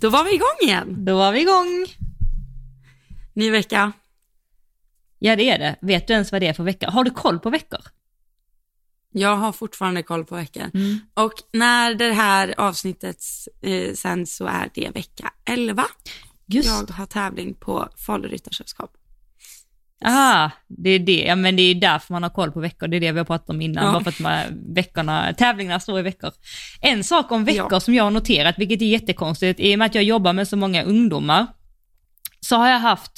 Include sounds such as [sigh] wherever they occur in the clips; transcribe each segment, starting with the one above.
Då var vi igång igen. Då var vi igång. Ny vecka. Ja, det är det. Vet du ens vad det är för vecka? Har du koll på veckor? Jag har fortfarande koll på veckan. Mm. Och när det här avsnittet eh, sänds så är det vecka 11. Just Jag har tävling på Falu Ryttarsällskap. Aha, det är det. Ja, men det är därför man har koll på veckor. Det är det vi har pratat om innan. Ja. Bara för att man, veckorna, tävlingarna står i veckor. En sak om veckor Ja. som jag har noterat, vilket är jättekonstigt, i och med att jag jobbar med så många ungdomar, så har jag haft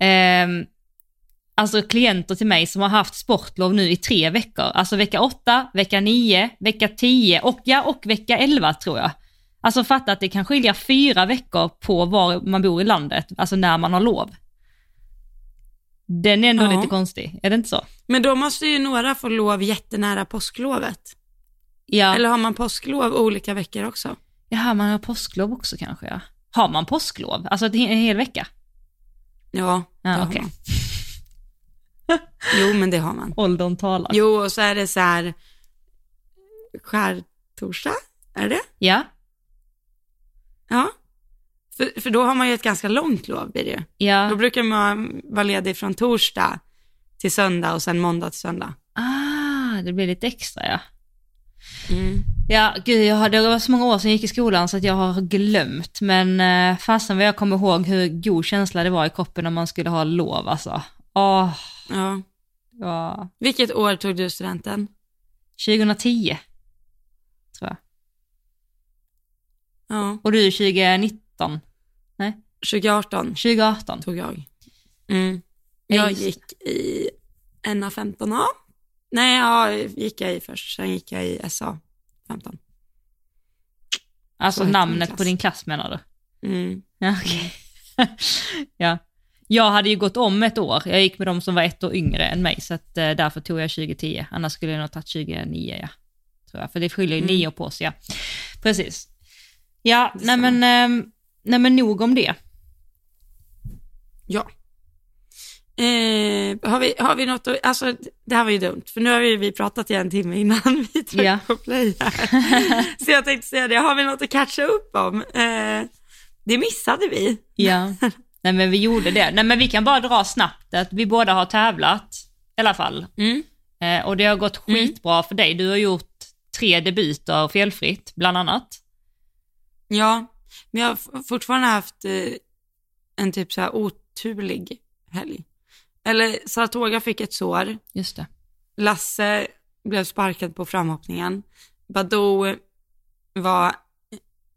ehm, alltså klienter till mig som har haft sportlov nu i tre veckor. Alltså vecka 8, vecka 9, vecka 10 och, ja, och vecka 11 tror jag. Alltså fatta att det kan skilja fyra veckor på var man bor i landet, alltså när man har lov. Den är ändå Ja. lite konstig, är det inte så? Men då måste ju några få lov jättenära påsklovet. Ja, Eller har man påsklov olika veckor också? Jaha, man har påsklov också kanske ja. Har man påsklov? Alltså en hel vecka? Ja, Ja, det har okej. man. [laughs] Jo, men det har man. Åldern talar. Jo, och så är det så här skärtorsdag, är det? Ja, Ja. För, för då har man ju ett ganska långt lov blir det ju. Då ja. brukar man vara ledig från torsdag till söndag och sen måndag till söndag. Ah, det blir lite extra ja. Mm. Ja, gud, jag har, det var så många år sedan jag gick i skolan så att jag har glömt. Men eh, fasen vad jag kommer ihåg hur god känsla det var i kroppen när man skulle ha lov alltså. Åh, Ja. ja. Vilket år tog du studenten? 2010, tror jag. Ja. Och du 2019? 2018 2018? tog jag. Mm. Jag gick i NA 15A. Nej, ja, gick jag i först. Sen gick jag i SA 15. Alltså namnet på din klass menar du? Mm. Ja, okej. [laughs] ja. Jag hade ju gått om ett år. Jag gick med de som var ett år yngre än mig, så att, eh, därför tog jag 2010. Annars skulle jag nog tagit 2009, ja. Tror jag. För det skiljer ju Mm. nio år på sig, ja. Precis. Ja, nej men, ehm, nej men nog om det. Ja. Eh, har, vi, har vi något att, alltså det här var ju dumt, för nu har vi, vi pratat i en timme innan [laughs] vi tryckte Ja. på play här. [laughs] Så jag tänkte säga det, har vi något att catcha upp om? Eh, det missade vi. Ja. nej men vi gjorde det. Nej men vi kan bara dra snabbt att vi båda har tävlat, i alla fall. Mm. Eh, och det har gått Mm. skitbra för dig. Du har gjort tre debuter felfritt, bland annat. Ja, men jag har fortfarande haft eh, en typ så här oturlig helg. Eller Saratoga fick ett sår, Just det. Lasse blev sparkad på framhoppningen, Badou var,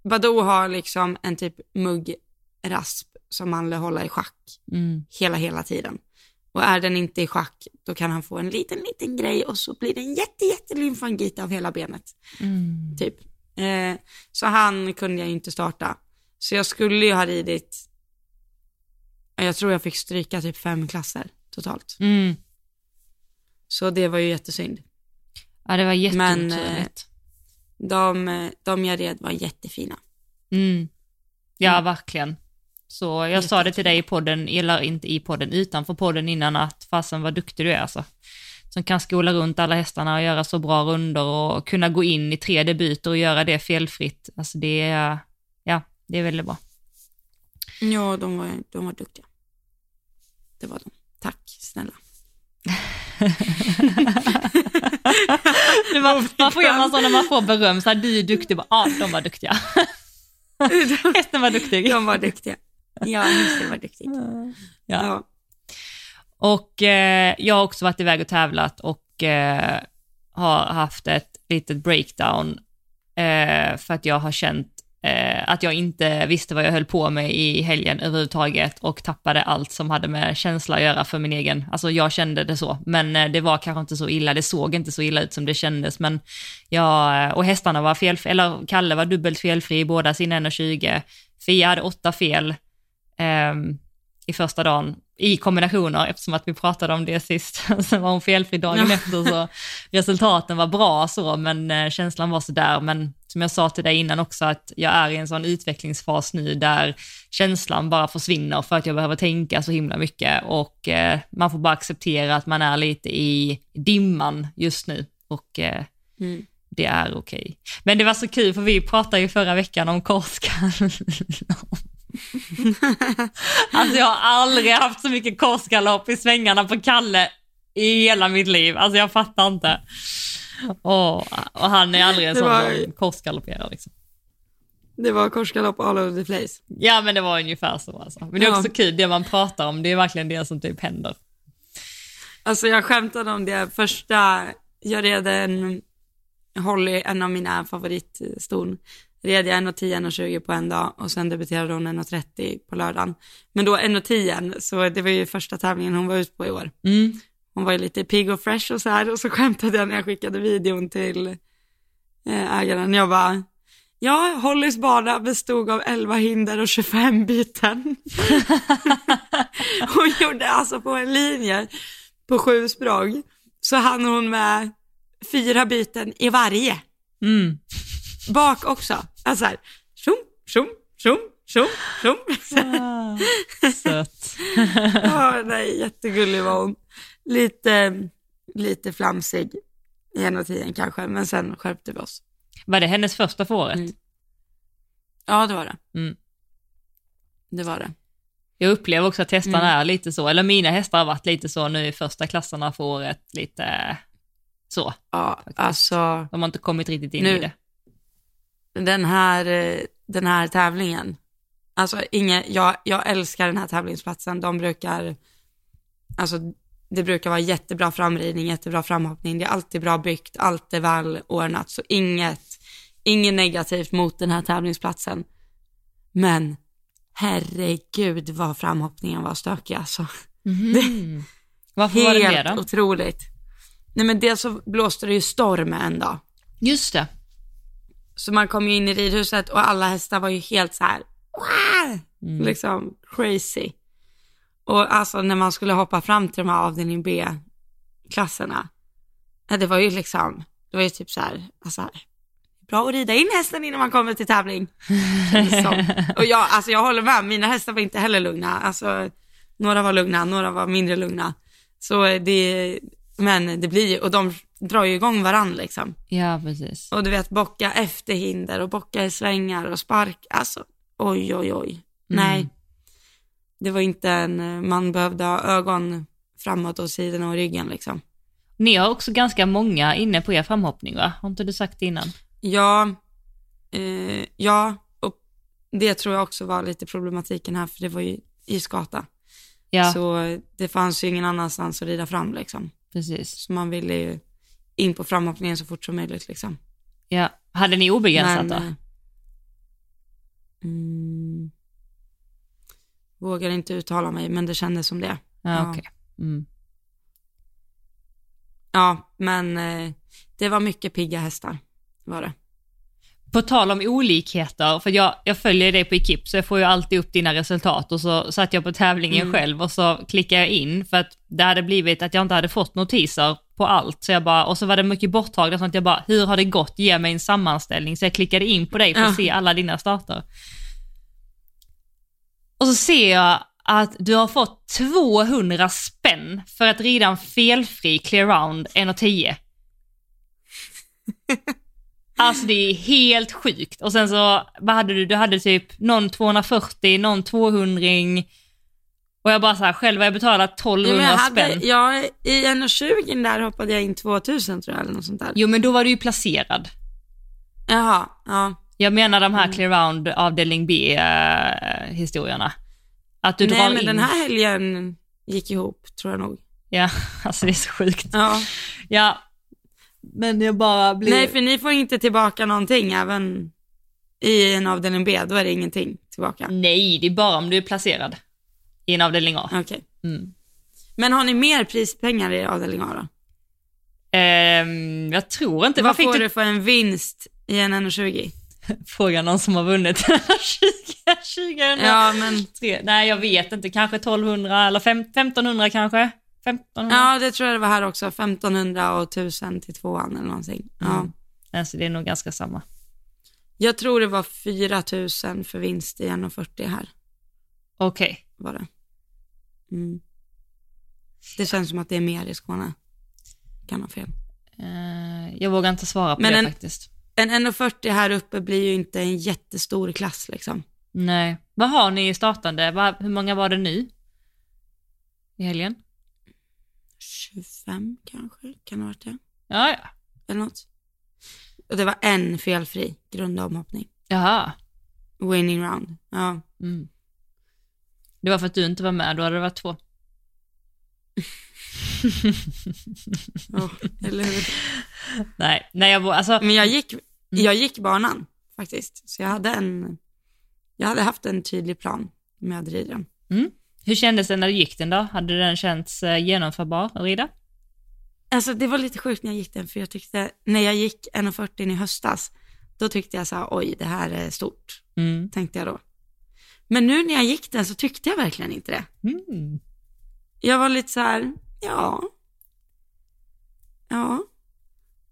Badou har liksom en typ muggrasp som man vill hålla i schack Mm. hela, hela tiden. Och är den inte i schack, då kan han få en liten, liten grej och så blir det en jätte, jätte lymfangit av hela benet Mm. typ. Eh, så han kunde jag ju inte starta. Så jag skulle ju ha ridit, jag tror jag fick stryka typ fem klasser totalt. Mm. Så det var ju jättesynd. Ja, det var Men, jätteoturligt. De, eh, de jag red var jättefina. Mm. Ja, Mm. verkligen. Så jag sa det till dig i podden, eller inte i podden, utanför podden innan att fasen vad duktig du är alltså. Som kan skola runt alla hästarna och göra så bra runder och kunna gå in i tre debuter och göra det felfritt. Alltså det är, ja, det är väldigt bra. Ja, de var, de var duktiga. Det var de. Tack snälla. [laughs] Det var, man får göra så när man får beröm, så här, du är duktig, bara, ja, de var duktiga. [laughs] Hästen var duktig. De var duktiga. Ja, hästen var duktig. Ja. Ja. Och eh, jag har också varit iväg och tävlat och eh, har haft ett litet breakdown eh, för att jag har känt eh, att jag inte visste vad jag höll på med i helgen överhuvudtaget och tappade allt som hade med känsla att göra för min egen, alltså jag kände det så, men eh, det var kanske inte så illa, det såg inte så illa ut som det kändes, men jag, eh, och hästarna var fel, eller Kalle var dubbelt felfri i båda sina 1,20, Fia hade åtta fel, ehm, i första dagen i kombinationer eftersom att vi pratade om det sist. [laughs] Sen var hon felfri dagen Ja. efter så resultaten var bra så men eh, känslan var sådär. Men som jag sa till dig innan också att jag är i en sån utvecklingsfas nu där känslan bara försvinner för att jag behöver tänka så himla mycket och eh, man får bara acceptera att man är lite i dimman just nu och eh, Mm. det är okej. Men det var så kul för vi pratade ju förra veckan om korsgallon. [laughs] [laughs] alltså jag har aldrig haft så mycket korsgalopp i svängarna på Kalle i hela mitt liv. Alltså jag fattar inte. Och, och han är aldrig en sån var- som korsgalopperar liksom. Det var korsgalopp all over the place. Ja men det var ungefär så alltså. Men det är Ja. också kul, det man pratar om, det är verkligen det som typ händer. Alltså jag skämtade om det första, jag red en Holly, en av mina favoritston, red jag 1.10, 1.20 på en dag och sen debuterade hon 1.30 på lördagen. Men då 1.10, så det var ju första tävlingen hon var ute på i år. Mm. Hon var ju lite pigg och fresh och så här och så skämtade jag när jag skickade videon till eh, ägaren. Jag bara, ja, Hollys bana bestod av 11 hinder och 25 byten. [laughs] hon gjorde alltså på en linje på sju språng så hann hon med fyra byten i varje. Mm. Bak också. Alltså här, tjom, tjom, tjom, tjom, tjom. Sött. [laughs] Ja, nej, jättegullig var hon. Lite, lite flamsig i en och tiden kanske, men sen skärpte vi oss. Var det hennes första för året? Mm. Ja, det var det. Mm. Det var det. Jag upplever också att hästarna Mm. är lite så, eller mina hästar har varit lite så nu i första klasserna för året, lite så. Ja, Faktiskt. alltså De har inte kommit riktigt in Nu- i det. Den här, eh, den här tävlingen. Alltså inga, jag, jag älskar den här tävlingsplatsen. De brukar, alltså det brukar vara jättebra framridning, jättebra framhoppning. Det är alltid bra byggt, allt är väl ordnat. Så inget, inget negativt mot den här tävlingsplatsen. Men herregud vad framhoppningen var stökig alltså. Mhm. [laughs] Varför var det Helt det då? otroligt. Nej men dels så blåste det ju storm en dag. Just det. Så man kom ju in i ridhuset och alla hästar var ju helt så här! Mm. liksom crazy. Och alltså när man skulle hoppa fram till de här avdelning B-klasserna, det var ju liksom, det var ju typ så här, alltså, bra att rida in hästen innan man kommer till tävling. [laughs] och jag, alltså jag håller med, mina hästar var inte heller lugna. Alltså, några var lugna, några var mindre lugna. Så det, men det blir ju, och de drar ju igång varann liksom. Ja, precis. Och du vet bocka efter hinder och bocka i svängar och spark. Alltså oj oj oj. Nej. Det var inte en, man behövde ha ögon framåt och sidorna och ryggen liksom. Ni har också ganska många inne på er framhoppning va? Har inte du sagt det innan? Ja, eh, ja, och det tror jag också var lite problematiken här för det var ju i Skata. Ja, Så det fanns ju ingen annanstans att rida fram liksom. precis. Så man ville ju in på framhoppningen så fort som möjligt liksom. Ja. Hade ni obegränsat då? eh, mm, vågar inte uttala mig, men det kändes som det. Ja, ja. okej. Mm. Ja, men eh, det var mycket pigga hästar, var det. På tal om olikheter, för jag, jag följer dig på Ekip så jag får ju alltid upp dina resultat och så satt jag på tävlingen Mm. själv och så klickade jag in för att det hade blivit att jag inte hade fått notiser på allt. Så jag bara, och så var det mycket borttagna sånt jag bara, hur har det gått? Ge mig en sammanställning. Så jag klickade in på dig för att Ja. se alla dina starter. Och så ser jag att du har fått 200 spänn för att rida en felfri clear round 1,10. [laughs] Alltså det är helt sjukt. Och sen så, vad hade du? Du hade typ någon 240, någon 200 och jag bara så här, själv har jag betalat Ja, 1200 men jag hade, spänn. ja, I 1,20 där hoppade jag in 2000 tror jag, eller något sånt där. Jo men då var du ju placerad. Jaha, ja. Jag menar de här Mm. clear round avdelning B eh, historierna. Att du Nej, drar men in. den här helgen gick ihop, tror jag nog. Ja, [laughs] alltså det är så sjukt. Ja. Ja. Men jag bara blir... Nej, för ni får inte tillbaka någonting, även i en avdelning B, då är det ingenting tillbaka. Nej, det är bara om du är placerad i en avdelning A. Okej. Mm. Men har ni mer prispengar i avdelning A då? Ehm, jag tror inte, vad, får du? du för en vinst i en 1,20? [laughs] Fråga någon som har vunnit [laughs] 20, 20 Ja, men nej jag vet inte, kanske 1200 eller fem, 1500 kanske? 1500? ja, det tror jag det var här också. 1500 och 1000 till tvåan eller någonting. Ja. Mm. Alltså det är nog ganska samma. Jag tror det var 4000 för vinst i 1,40 här, Okej. var det. Mm. Det känns som att det är mer i Skåne. Kan ha fel. Eh, jag vågar inte svara på Men det en- faktiskt. En 1,40 här uppe blir ju inte en jättestor klass liksom. Nej. Vad har ni i startande? Hur många var det nu? I helgen? 25 kanske, kan det ha varit det? Ja, ja. Eller något. Och det var en felfri grundomhoppning. Jaha. Winning round. Ja. Mm. Det var för att du inte var med, då hade det varit två. ja eller hur? Nej, nej jag, alltså, Men jag gick, jag gick banan faktiskt. Så jag hade en, jag hade haft en tydlig plan med ridden. mm. hur kändes det när du gick den då? Hade den känts eh, genomförbar att rida? Alltså det var lite sjukt när jag gick den, för jag tyckte, när jag gick 1,40 i höstas, då tyckte jag så här, oj det här är stort, Mm. tänkte jag då. Men nu när jag gick den så tyckte jag verkligen inte det. Mm. Jag var lite så här, ja, ja,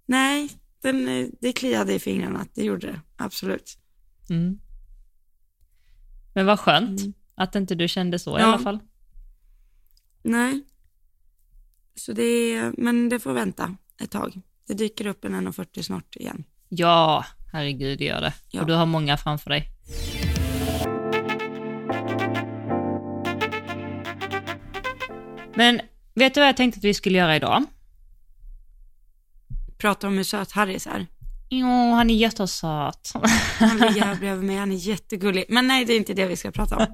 nej, den, det kliade i fingrarna, det gjorde det, absolut. Mm. Men vad skönt Mm. att inte du kände så i Ja. alla fall. Nej, så det, men det får vänta ett tag. Det dyker upp en 1,40 snart igen. Ja, herregud det gör det. Ja. Och du har många framför dig. Men vet du vad jag tänkte att vi skulle göra idag? Prata om hur söt Harris är. Jo, han är jättesöt. Han ligger här [laughs] bredvid mig, han är jättegullig. Men nej, det är inte det vi ska prata om.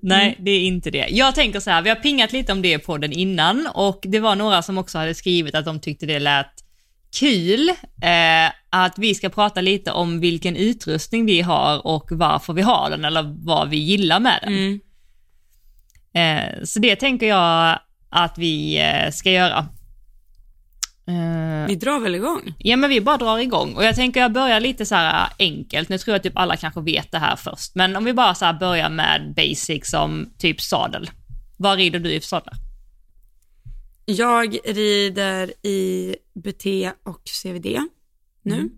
Nej, det är inte det. Jag tänker så här, vi har pingat lite om det i podden innan och det var några som också hade skrivit att de tyckte det lät kul eh, att vi ska prata lite om vilken utrustning vi har och varför vi har den eller vad vi gillar med den. Mm. Eh, så det tänker jag att vi eh, ska göra. Eh, Vi drar väl igång? Ja men vi bara drar igång och jag tänker jag börjar lite så här enkelt, nu tror jag typ alla kanske vet det här först, men om vi bara så här börjar med basic som typ sadel. Vad rider du i för sadlar? Jag rider i BT och CVD nu.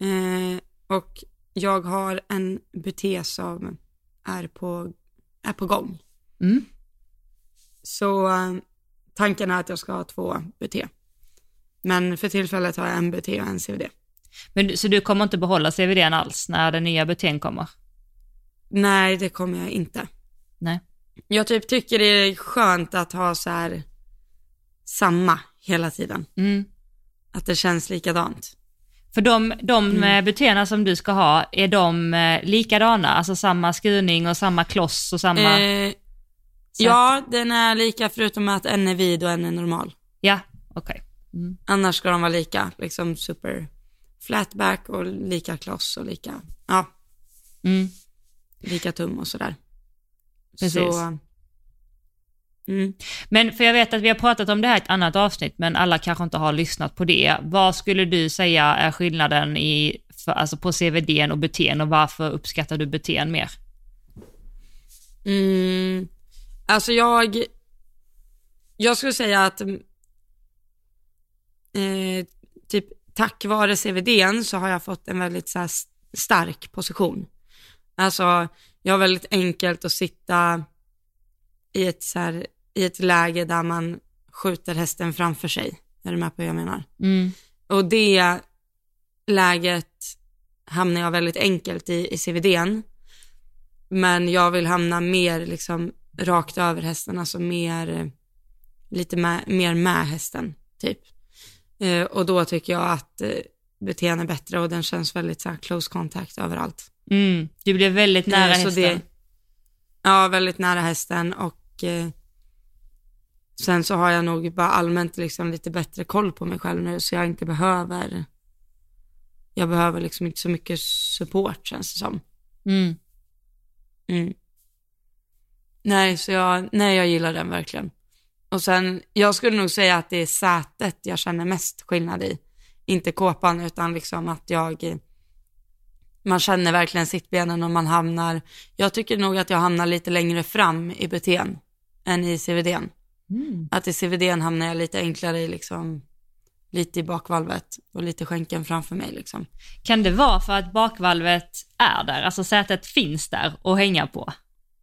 Eh, och jag har en BT som är på, är på gång. Mm. Så eh, tanken är att jag ska ha två BT. Men för tillfället har jag en BT och en CVD. Men, så du kommer inte behålla CVDn alls när den nya butén kommer? Nej, det kommer jag inte. Nej. Jag typ tycker det är skönt att ha så här samma hela tiden. Mm. Att det känns likadant. För de, de Mm. mm. butéerna som du ska ha, är de eh, likadana? Alltså samma skurning och samma kloss och samma... Eh, Så ja, den är lika förutom att en är vid och en är normal. Ja, okej. Mm. Annars ska de vara lika, liksom super flatback och lika kloss och lika, ja, Mm. lika tum och sådär. Precis. Så, mm. Men för jag vet att vi har pratat om det här i ett annat avsnitt, men alla kanske inte har lyssnat på det. Vad skulle du säga är skillnaden i, för, alltså på CVD och butén och varför uppskattar du butén mer? Mm, alltså jag, jag skulle säga att mm, eh, typ tack vare CVDn så har jag fått en väldigt så här, stark position. Alltså jag har väldigt enkelt att sitta i ett, så här, i ett läge där man skjuter hästen framför sig. Är du med på vad jag menar? Mm. Och det läget hamnar jag väldigt enkelt i, i CVDn. Men jag vill hamna mer liksom rakt över hästen, alltså mer, eh, lite med, mer med hästen, typ. Eh, och då tycker jag att eh, BT'n är bättre och den känns väldigt så här close contact överallt. Mm. Du blev väldigt nära Eh, hästen. det- Ja, väldigt nära hästen och eh, sen så har jag nog bara allmänt liksom lite bättre koll på mig själv nu så jag inte behöver, jag behöver liksom inte så mycket support känns det som. Mm. Mm. Nej, så jag, nej, jag gillar den verkligen. Och sen, jag skulle nog säga att det är sätet jag känner mest skillnad i. Inte kåpan, utan liksom att jag, man känner verkligen sittbenen och man hamnar, jag tycker nog att jag hamnar lite längre fram i BT'n än i CVD'n. Mm. Att i CVD'n hamnar jag lite enklare i liksom, lite i bakvalvet och lite skänken framför mig liksom. Kan det vara för att bakvalvet är där, alltså sätet finns där att hänga på?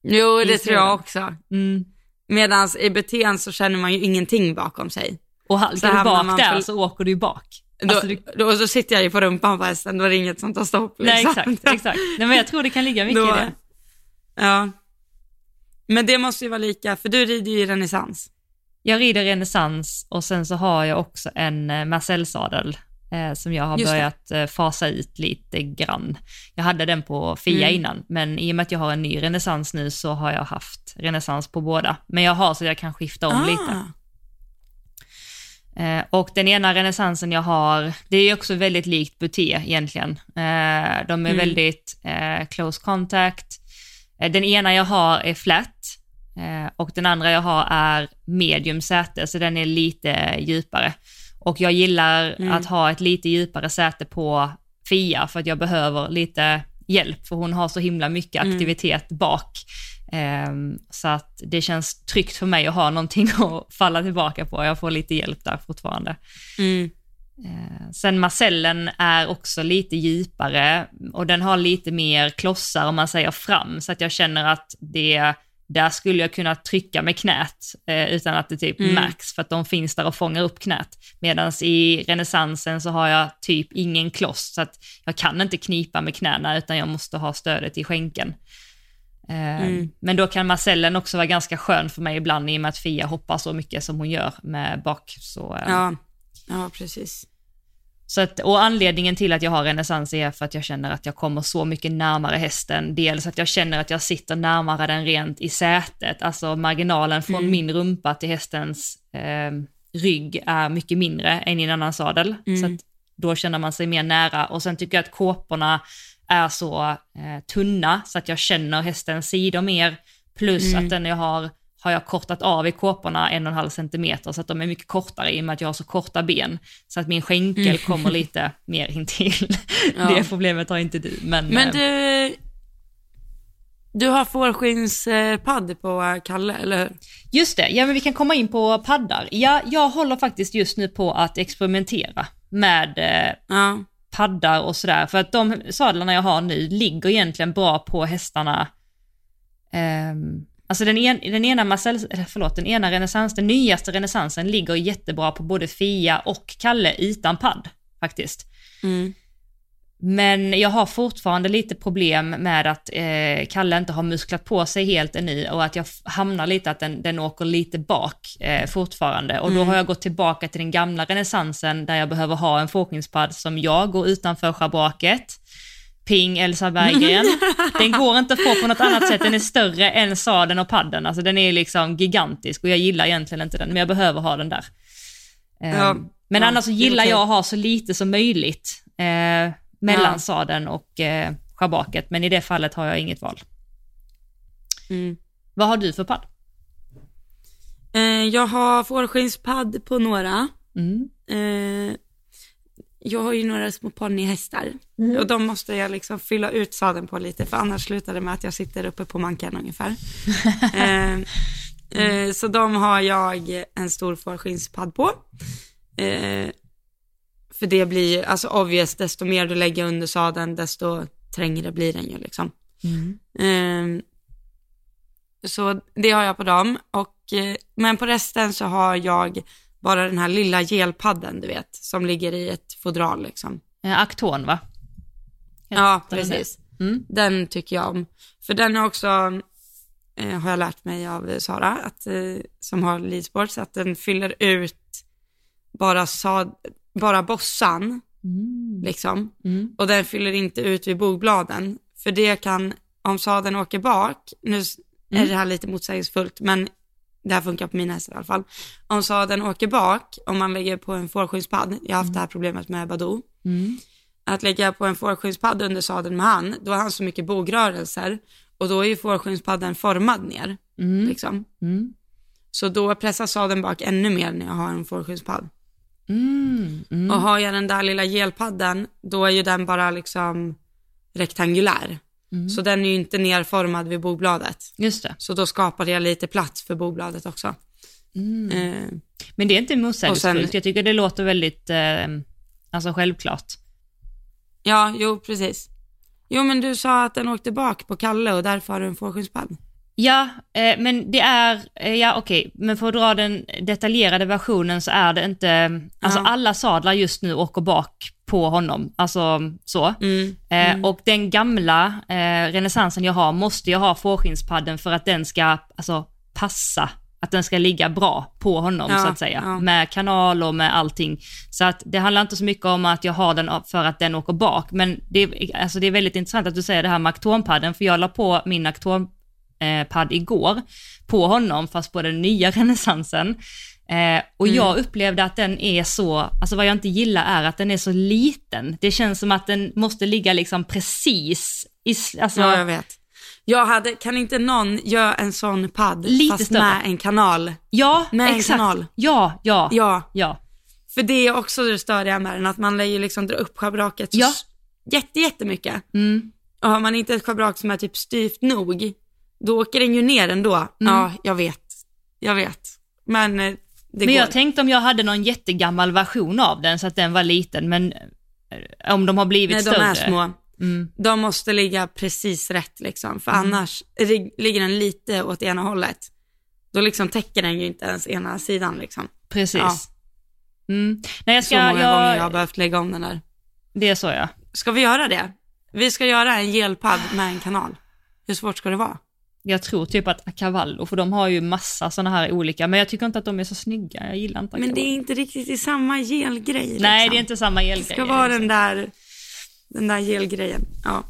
Jo, det tror jag också. Mm. Medan i BT'n så känner man ju ingenting bakom sig. Och halkar du bak där för- så åker du ju bak. Då, Alltså, du, då, så sitter jag ju på rumpan på hästen, då är det inget som tar stopp. nej liksom. exakt, exakt. Nej men jag tror det kan ligga mycket Då- i det. Ja. Men det måste ju vara lika, för du rider ju i renässans. Jag rider renässans och sen så har jag också en eh, Marcel-sadel eh, som jag har Just det. börjat eh, fasa ut lite grann. Jag hade den på Fia Mm. innan, men i och med att jag har en ny renässans nu så har jag haft renässans på båda. Men jag har så jag kan skifta om lite. Ah. Eh, och den ena renässansen jag har, det är också väldigt likt Buté egentligen. Eh, de är Mm. väldigt eh, close contact. Den ena jag har är flat och den andra jag har är medium säte, så den är lite djupare. Och jag gillar Mm. att ha ett lite djupare säte på Fia för att jag behöver lite hjälp, för hon har så himla mycket Mm. aktivitet bak. Ehm, så att det känns tryggt för mig att ha någonting [laughs] att falla tillbaka på. Jag får lite hjälp där fortfarande. Mm. Eh, Sen Marcellen är också lite djupare och den har lite mer klossar om man säger fram, så att jag känner att det, där skulle jag kunna trycka med knät eh, utan att det typ Mm. märks, för att de finns där och fångar upp knät. Medan i renässansen så har jag typ ingen kloss, så att jag kan inte knipa med knäna utan jag måste ha stödet i skänken. Eh, Mm. Men då kan Marcellen också vara ganska skön för mig ibland i och med att Fia hoppar så mycket som hon gör med bak. Så, eh, Ja. ja, precis. Så att, och anledningen till att jag har renässans är för att jag känner att jag kommer så mycket närmare hästen. Dels att jag känner att jag sitter närmare den rent i sätet, alltså marginalen från Mm. min rumpa till hästens eh, rygg är mycket mindre än i en annan sadel. Mm. Så att då känner man sig mer nära och sen tycker jag att kåporna är så eh, tunna så att jag känner hästens sidor mer. Plus Mm. att den jag har har jag kortat av i kåporna en och en halv centimeter så att de är mycket kortare i och med att jag har så korta ben. Så att min skänkel Mm. kommer [laughs] lite mer intill. Ja. Det problemet har inte du. Men, Men eh, du, du har fårskinspadd på Kalle, eller hur? Just det, ja men vi kan komma in på paddar. Ja, jag håller faktiskt just nu på att experimentera med eh, Ja. paddar och sådär. För att de sadlarna jag har nu ligger egentligen bra på hästarna. Ehm, alltså den, en, den ena Marcel, förlåt, den ena renässans, den nyaste renässansen ligger jättebra på både Fia och Kalle utan padd faktiskt. Mm. Men jag har fortfarande lite problem med att eh, Kalle inte har musklat på sig helt ännu och att jag hamnar lite att den, den åker lite bak eh, fortfarande. Och då Mm. har jag gått tillbaka till den gamla renässansen där jag behöver ha en fårskinnspadd som jag går utanför schabraket. Ping Elsa Berggren. [laughs] Den går inte att få på något annat sätt, den är större än sadeln och padden. Alltså den är liksom gigantisk och jag gillar egentligen inte den, men jag behöver ha den där. Eh, Ja, men ja, annars så gillar jag att ha så lite som möjligt eh, mellan Ja. sadeln och eh, schabraket, men i det fallet har jag inget val. Mm. Vad har du för padd? Eh, jag har fårskinnspadd på några. Mm. Eh, jag har ju några små ponnyhästar och de måste jag liksom fylla ut sadeln på lite för annars slutar det med att jag sitter uppe på manken ungefär. [laughs] eh, eh, så de har jag en stor fårskinnspadd på. Eh, för det blir ju, alltså obvious, desto mer du lägger under sadeln desto trängre blir den ju liksom. Mm. Ehm, så det har jag på dem. Och, eh, men på resten så har jag bara den här lilla gelpadden, du vet, som ligger i ett fodral liksom. Eh, Akton va? Ja, precis. Mm. Den tycker jag om. För den är också, eh, har jag lärt mig av Sara, att, eh, som har leadsport, så att den fyller ut bara, sad, bara bossan, Mm. liksom. Mm. och den fyller inte ut vid bogbladen. För det kan, om sadeln åker bak, nu s- Mm. är det här lite motsägelsefullt, men det här funkar på mina hästar i alla fall. Om sadeln åker bak, om man lägger på en fårskinnspadd, jag har haft det här problemet med Badoo, Mm. att lägga på en fårskinnspadd under sadeln med han, då har han så mycket bogrörelser och då är ju fårskinnspadden formad ner, Mm. liksom. Mm. Så då pressar sadeln bak ännu mer när jag har en fårskinnspadd. Mm. Mm. Och har jag den där lilla gelpadden, då är ju den bara liksom rektangulär. Mm. Så den är ju inte nerformad vid bogbladet. Just det. Så då skapade jag lite plats för bogbladet också. Mm. Eh, Men det är inte motsägelsefullt, jag tycker det låter väldigt eh, alltså självklart. ja, jo precis. Jo men du sa att den åkte bak på Kalle och därför har du en fårskinnspadd. Ja, eh, men det är, eh, ja okej, men för att dra den detaljerade versionen så är det inte, alltså Ja. alla sadlar just nu åker bak på honom, alltså så. Mm. Eh, Och den gamla eh, renässansen jag har måste jag ha fårskinnspadden för att den ska alltså, passa, att den ska ligga bra på honom Ja, så att säga. ja. Med kanal och med allting. Så att det handlar inte så mycket om att jag har den för att den åker bak, men det, är- alltså, det är väldigt intressant att du säger det här med aktonpadden, för jag la på min aktonpadd igår på honom, fast på den nya [laughs] renässansen. Eh, och Mm. jag upplevde att den är så, alltså vad jag inte gillar är att den är så liten. Det känns som att den måste ligga liksom precis i, alltså, Ja, jag vet. Jag hade, kan inte någon göra en sån padd Lite fast större. med en kanal? ja, Med en exakt. kanal. Ja, ja, ja, Ja, för det är också det störiga med den, att man lär ju liksom dra upp schabraket Ja. jätte, jättemycket. Mm. Och har man inte ett schabrak som är typ styvt nog, då åker den ju ner ändå. Mm. Ja, jag vet. Jag vet. Men eh, det Men går. jag tänkte om jag hade någon jättegammal version av den så att den var liten, men eh, om de har blivit Nej, de större. är små. Mm. De måste ligga precis rätt liksom, för Mm. annars ligger den lite åt ena hållet. Då liksom täcker den ju inte ens ena sidan liksom. Precis. Ja. Mm. Nej, jag Så ska, många gånger jag har jag, behövt lägga om den där. det är så ja. Ska vi göra det? Vi ska göra en gelpadd med en kanal. Hur svårt ska det vara? Jag tror typ att Cavallo, för de har ju massa sådana här olika, men jag tycker inte att de är så snygga. Jag gillar inte Men det är inte riktigt i samma gelgrej. Liksom. Nej, det är inte samma Det elgrej. ska vara den där, den där gelgrejen. Ja.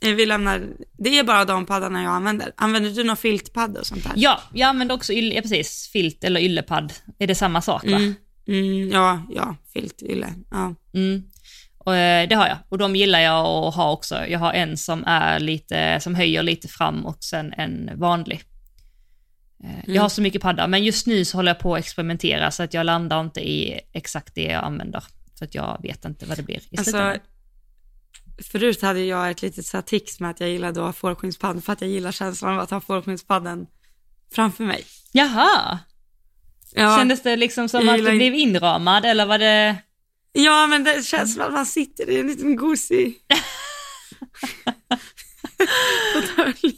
Eh, Vi lämnar, det är bara de paddarna jag använder. Använder du någon filtpadda och sånt där? Ja, jag använder också ylle, ja, precis, filt eller yllepadd. Är det samma sak va? Mm, mm, ja, ja, filt, ylle. Ja. Mm. Och, eh, det har jag och de gillar jag att ha också. Jag har en som är lite, som höjer lite fram och sen en vanlig. Eh, Jag har så mycket paddar, men just nu så håller jag på att experimentera så att jag landar inte i exakt det jag använder. För att jag vet inte vad det blir i Alltså, slutändan. förut hade jag ett litet så tics med att jag gillade att ha fårskinnspadd för att jag gillar känslan av att ha fårskinnspadden framför mig. Jaha, Ja, kändes det liksom som att du blev inramad eller var det... ja men det känns som att man sitter i en liten gosig [laughs] fåtölj.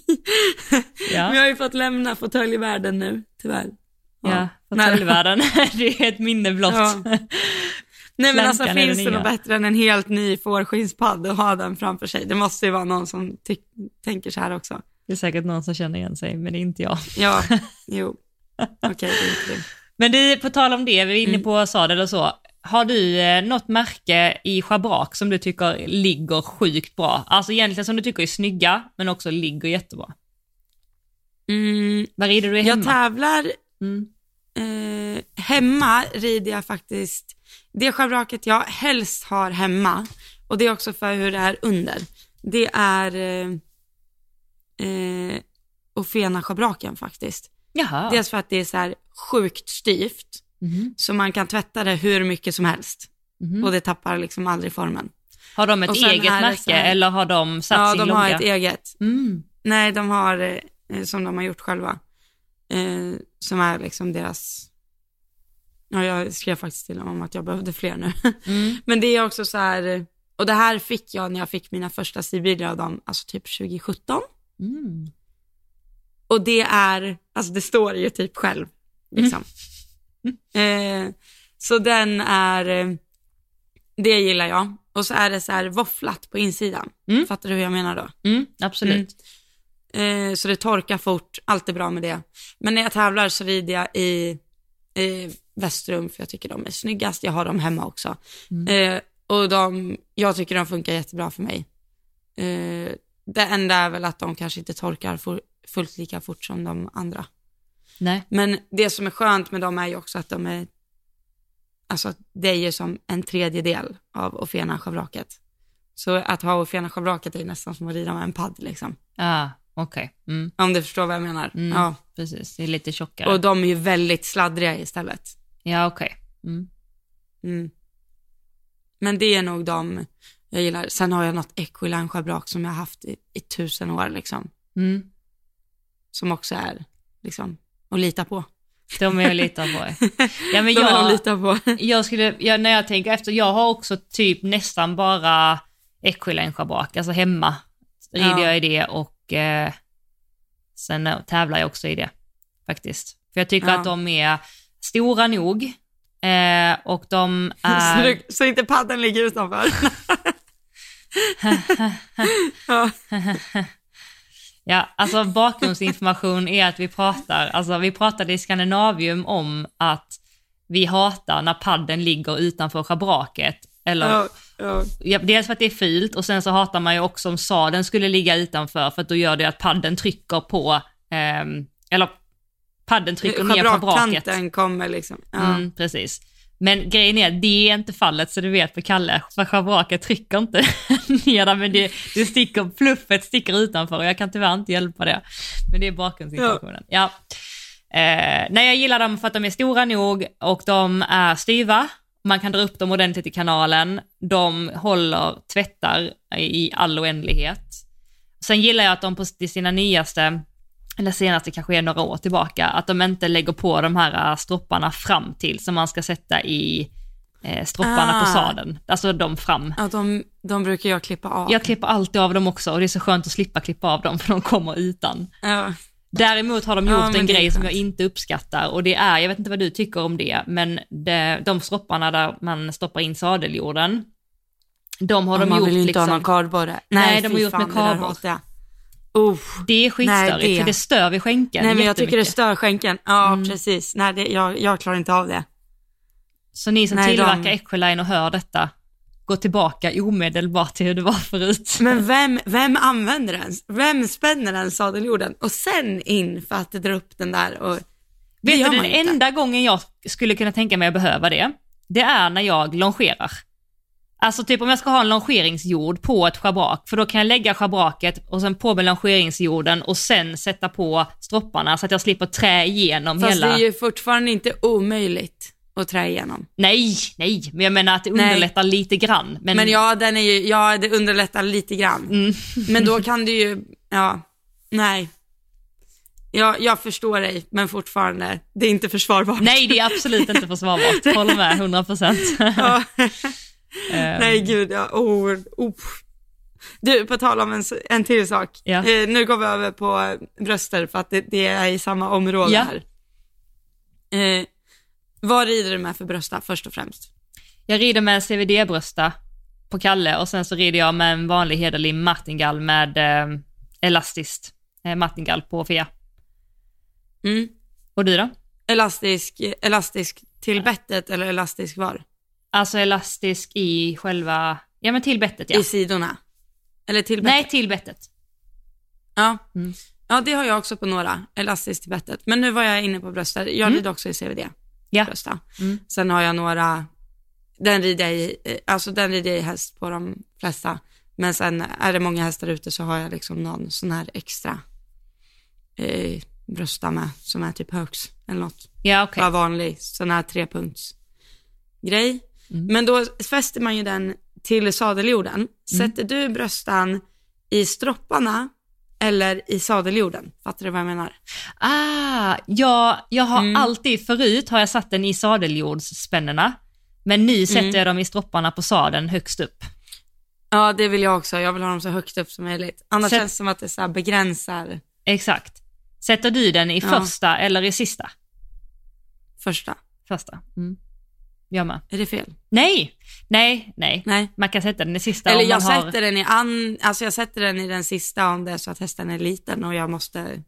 Ja. Jag har ju fått lämna fåtöljvärlden nu, tyvärr. Ja, fåtöljvärlden. [laughs] det är ett minne blott. Ja. Nej men alltså finns det något bättre än en helt ny fårskinnspadd och ha den framför sig? Det måste ju vara någon som tänker så här också. Det är säkert någon som känner igen sig, men det är inte jag. Ja, [laughs] jo. Okej, det är inte det. Men du, på tal om det, vi är inne Mm. på sadel och så. Har du eh, något märke i schabrak som du tycker ligger sjukt bra? Alltså egentligen som du tycker är snygga, men också ligger jättebra. Mm, Vad rider du i jag hemma? tävlar, Mm. eh, hemma rider jag faktiskt, det schabraket jag helst har hemma, och det är också för hur det är under, det är eh, eh, Ofena-schabraken faktiskt. Jaha. Dels för att det är så här sjukt styvt, Mhm. så man kan tvätta det hur mycket som helst. Mhm. Och det tappar liksom aldrig formen. Har de ett eget märke här- eller har de satt Ja, sin de logga? har ett eget. Mm. Nej, de har, eh, som de har gjort själva, eh, som är liksom deras, ja jag skrev faktiskt till dem om att jag behövde fler nu. [laughs] Mm. Men det är också så här, och det här fick jag när jag fick mina första stilbilder av dem, alltså typ 2017. Mm. Och det är, alltså det står ju typ själv, liksom. Eh, så den är, eh, det gillar jag. Och så är det så här våfflat på insidan. Mm. Fattar du hur jag menar då? Mm, absolut. Eh, så det torkar fort, allt är bra med det. Men när jag tävlar så rider jag i eh, västrum för jag tycker de är snyggast. Jag har dem hemma också. Eh, och de, jag tycker de funkar jättebra för mig. Eh, det enda är väl att de kanske inte torkar fullt lika fort som de andra. Nej. Men det som är skönt med dem är ju också att de är, alltså det är ju som en tredjedel av Ofena-schabraket. Så att ha Ofena-schabraket är nästan som att rida med en padd liksom. Ah, okej. Mm. Om du förstår vad jag menar. Mm. Ja. Precis, det är lite tjockare. Och de är ju väldigt sladdriga istället. Ja, okej. Mm. Mm. Men det är nog de jag gillar. Sen har jag något Equiline schabrak som jag har haft i, i tusen år liksom. Mm. Som också är liksom att lita på. De är jag litar på. [laughs] Ja, men de är att jag, lita på. [laughs] jag skulle, ja, när jag tänker efter, jag har också typ nästan bara Equiline schabrak, alltså hemma rider Ja. jag i det och eh, sen tävlar jag också i det faktiskt. För jag tycker Ja. att de är stora nog eh, och de [laughs] Så, är... du, så inte paddeln ligger utanför. Ja. Alltså bakgrundsinformation är att vi pratar, alltså vi pratade i Skandinavium om att vi hatar när padden ligger utanför schabraket. Eller, Ja, ja. ja, dels för att det är fult och sen så hatar man ju också om sadeln skulle ligga utanför för att då gör det att padden trycker på, ehm, eller padden trycker ner schabraket. Schabrakkanten kommer liksom. Mm, precis. Men grejen är det är inte fallet så du vet för Kalle, för schabraket trycker inte [laughs] ner men det, det sticker, fluffet sticker utanför och jag kan tyvärr inte hjälpa det. Men det är bakgrundsinformationen. Ja. Eh, nej, jag gillar dem för att de är stora nog och de är styva. Man kan dra upp dem ordentligt i kanalen. De håller tvättar i all oändlighet. Sen gillar jag att de på sina nyaste, eller senaste kanske är några år tillbaka, att de inte lägger på de här äh, stropparna fram till som man ska sätta i eh, stropparna på Ah. sadeln. Alltså de fram. Ja, de, de brukar jag klippa av. Jag klipper alltid av dem också och det är så skönt att slippa klippa av dem för de kommer utan. Ja. Däremot har de Ja, gjort men en det grej som jag inte uppskattar och det är, jag vet inte vad du tycker om det, men det, de stropparna där man stoppar in sadeljorden, de har de man gjort vill ju inte liksom, ha någon kardborre. Nej, de har gjort fan, med det kardborre. Uff. det är skitstörigt Nej, det- för det stör vid skänken Nej men jag tycker det stör skänken. Ja Mm. precis. Nej det, jag, jag klarar inte av det. Så ni som Nej, tillverkar de- Equaline och hör detta, gå tillbaka omedelbart till hur det var förut. Men vem, vem använder den? Vem spänner den sadeljorden? Och sen in för att dra upp den där och... Vet du, den inte. enda gången jag skulle kunna tänka mig att behöva det, det är när jag longerar. Alltså typ om jag ska ha en longeringsjord på ett schabrak, för då kan jag lägga schabraket och sen på med longeringsjorden och sen sätta på stropparna så att jag slipper trä igenom Fast hela... det är ju fortfarande inte omöjligt att trä igenom. Nej, nej, men jag menar att det Nej. underlättar lite grann. Men, Men ja, den är ju, ja det underlättar lite grann. Mm. Men då kan du ju, ja, nej. Ja, jag förstår dig, men fortfarande, det är inte försvarbart. Nej, det är absolut inte försvarbart. [laughs] Håller med, 100 procent. Ja. Nej gud, ja. Oh, oh. Du, på tal om en, en till sak. Ja. Eh, nu går vi över på bröster för att det, det är i samma område Ja. här. Eh, vad rider du med för brösta först och främst? Jag rider med en CVD-brösta på Kalle och sen så rider jag med en vanlig hederlig martingall med eh, elastiskt eh, martingall på Fia. Mm. Och du då? Elastisk, elastisk till bettet eller elastisk var? Alltså elastisk i själva, ja men till bettet ja. I sidorna? Eller till bettet? Nej, till bettet. Ja. Mm. ja, det har jag också på några, elastiskt till bettet. Men nu var jag inne på bröstar. Jag Mm. rider också i CVD. Ja. Brösta. Mm. Sen har jag några, den rider jag i, eh, alltså den rider jag i häst på de flesta. Men sen är det många hästar ute så har jag liksom någon sån här extra eh, brösta med som är typ högs eller något. Ja, okej. Bara vanlig sån här trepunkts grej. Mm. Men då fäster man ju den till sadeljorden. Mm. Sätter du bröstan i stropparna eller i sadeljorden? Fattar du vad jag menar? Ah, ja, jag har Mm. alltid, förut har jag satt den i sadeljordsspännena, men nu sätter Mm. jag dem i stropparna på sadeln högst upp. Ja, det vill jag också. Jag vill ha dem så högt upp som möjligt. Annars Sätt- känns det som att det så begränsar Exakt. Sätter du den i Ja. första eller i sista? första. Första. Mm. Jag med. Är det fel? Nej, nej, nej. Nej. Man kan sätta den i sista Eller om jag man har... sätter den i an, alltså jag sätter den i den sista om det är så att hästen är liten och jag måste,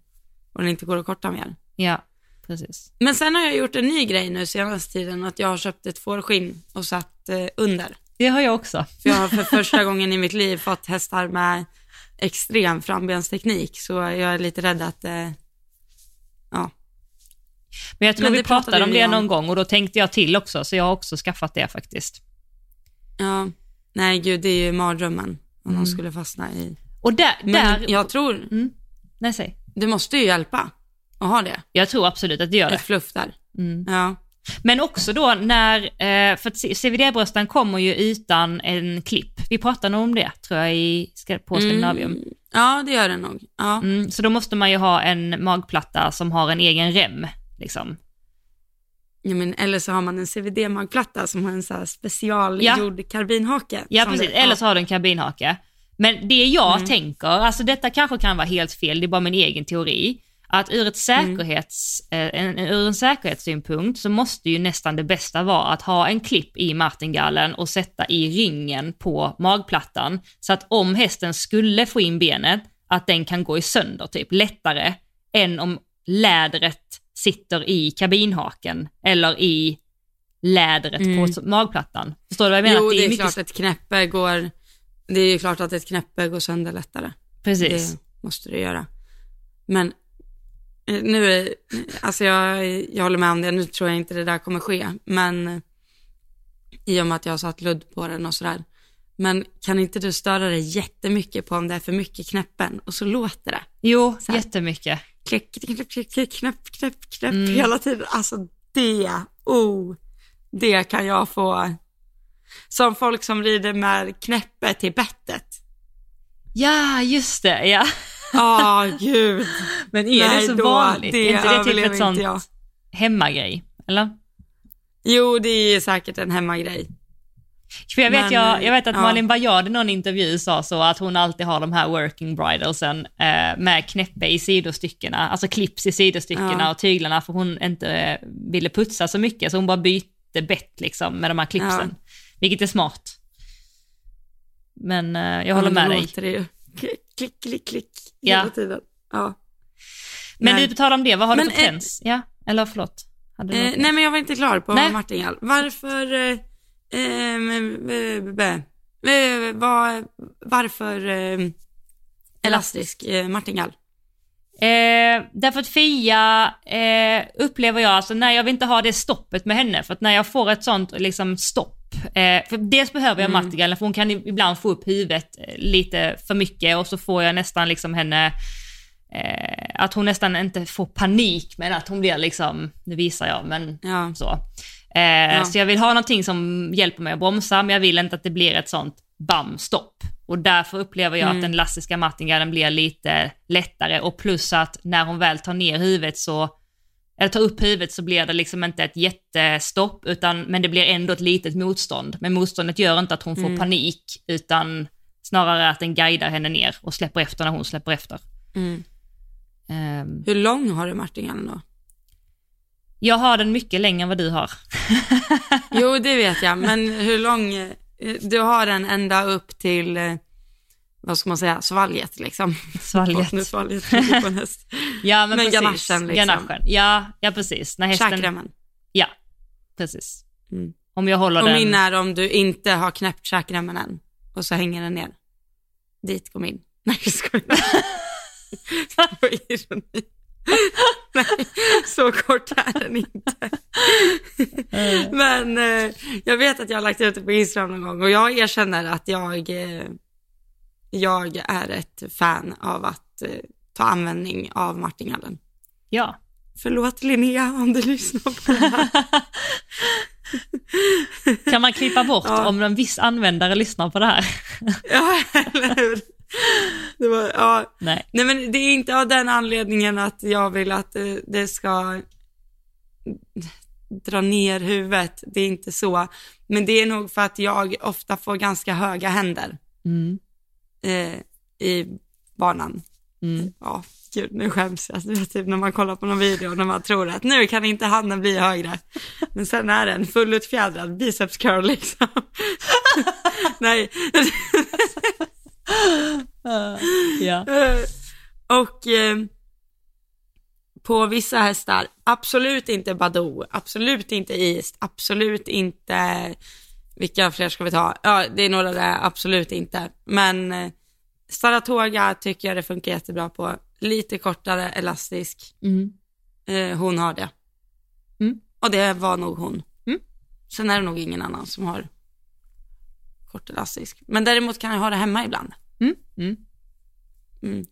och den inte går att korta mer. Ja, precis. Men sen har jag gjort en ny grej nu senaste tiden, att jag har köpt ett fårskinn och satt eh, under. Det har jag också. För jag har för första gången i mitt liv fått hästar med extrem frambensteknik, så jag är lite rädd att, eh, ja. Men jag tror Men vi pratade pratade om det om. någon gång och då tänkte jag till också, så jag har också skaffat det faktiskt. ja. Nej gud, det är ju mardrömmen om Mm. de skulle fastna i. Och där, Men där... jag tror, Mm. Nej, säg. det måste ju hjälpa att ha det, Jag tror absolut att det gör det. ett fluff där. Mm. Ja. Men också då när, eh, för att CVD-bröstan kommer ju utan en klipp. Vi pratade nog om det tror jag i, på Skandinavium. Mm, ja, det gör det nog. Ja. Mm, så då måste man ju ha en magplatta som har en egen rem. Liksom. Ja, men, eller så har man en CVD-magplatta som har en så här Ja. specialgjord karbinhake. Ja precis, det- eller så har du en kabinhake. Men det jag Mm. tänker, alltså detta kanske kan vara helt fel, det är bara min egen teori, att ur, ett Mm. säkerhets, eh, en, ur en säkerhetssynpunkt så måste ju nästan det bästa vara att ha en klipp i martingallen och sätta i ringen på magplattan, så att om hästen skulle få in benet, att den kan gå i sönder typ lättare än om lädret sitter i kabinhaken eller i lädret på magplattan. Förstår du vad jag menar? Mm. Jo, Att det är, mycket- klart att ett knäppe går, det är ju klart att ett knäppe går sönder lättare. Precis. Det måste det göra. Men eh, nu, är- alltså jag, jag håller med om det, nu tror jag inte det där kommer ske, men eh, i och med att jag har satt ludd på den och sådär. Men kan inte du störa dig jättemycket på om det är för mycket knäppen och så låter det? Jo, Så här. jättemycket. Klick, klick, klick, klick, knäpp, knäpp, knäpp Mm. hela tiden. Alltså det, oh, det kan jag få. Som folk som rider med knäppe till bettet. Ja, just det, ja. Ja, [laughs] gud. Men är Nej, det så då- vanligt? det är inte det typ ett sånt jag. hemmagrej? Eller? Jo, det är säkert en hemmagrej. För jag vet, Men, jag, jag vet att ja. Malin Bajard i någon intervju sa så att hon alltid har de här working bridalsen eh, med knäppe i sidostyckena, alltså clips i sidostyckena Ja. och tyglarna för hon inte eh, ville putsa så mycket så hon bara bytte bett liksom med de här clipsen. Vilket är smart. Men eh, jag håller Ja, med då dig. det ju klick, klick, klick, klick Ja. hela tiden. Ja. Men Nej. du, på tal om det, vad har du Men, för eh, trends? Ja, eller förlåt? Du Eh, nej, men jag var inte klar på Nej. martingall. Varför, eh, eh, eh, var, varför eh, elastisk eh, martingall? Eh, därför att Fia eh, upplever jag, alltså när jag vill inte ha det stoppet med henne, för att när jag får ett sånt liksom stopp, eh, för dels behöver jag Mm. martingallen för hon kan ibland få upp huvudet lite för mycket och så får jag nästan liksom henne, eh, att hon nästan inte får panik men att hon blir liksom, nu visar jag men Ja. så. Eh, Ja. Så jag vill ha någonting som hjälper mig att bromsa, men jag vill inte att det blir ett sånt bam, stopp. Och därför upplever jag Mm. att den elastiska martingallen blir lite lättare och plus att när hon väl tar ner huvudet så, eller tar upp huvudet så blir det liksom inte ett jättestopp, utan, men det blir ändå ett litet motstånd. Men motståndet gör inte att hon får Mm. panik, utan snarare att den guidar henne ner och släpper efter när hon släpper efter. Mm. Ehm, Hur lång har du martingallen då? Jag har den mycket längre än vad du har. Jo, det vet jag, men hur lång, eh, du har den ända upp till, eh, vad ska man säga, svalget liksom. Svalget. Nu svalget på en häst. Ja men, Men precis. ganachen, liksom. Ganachen. Ja, ja precis. När hästen... Käkremmen. Ja, precis. Mm. Om jag håller Och den... min är om du inte har knäppt käkremmen än och så hänger den ner. Dit går min. Nej, jag skojar. [laughs] Det var ironi. Nej, så kort är den inte. Men eh, jag vet att jag har lagt ut det på Instagram någon gång och jag erkänner att jag, eh, jag är ett fan av att eh, ta användning av martingallen. Ja. Förlåt Linnea om du lyssnar på det här. Kan man klippa bort Ja. om en viss användare lyssnar på det här? Ja, eller hur? Det var, ja. Nej. Nej men det är inte av den anledningen att jag vill att eh, det ska dra ner huvudet, det är inte så. Men det är nog för att jag ofta får ganska höga händer Mm. eh, i banan. Mm. Ja, gud nu skäms jag. Du vet, typ när man kollar på någon video när man tror att nu kan inte handen bli högre. Men sen är det en fullutfjädrad biceps curl liksom. [laughs] Nej. [laughs] Ja. Eh, Och eh, på vissa hästar, absolut inte Badoo, absolut inte East, absolut inte, vilka fler ska vi ta? Ja, det är några där, absolut inte. Men eh, Saratoga tycker jag det funkar jättebra på. Lite kortare, elastisk. Mm. Eh, hon har det. Mm. Och det var nog hon. Mm. Sen är det nog ingen annan som har kort elastisk. Men däremot kan jag ha det hemma ibland. Mm. Mm. Mm.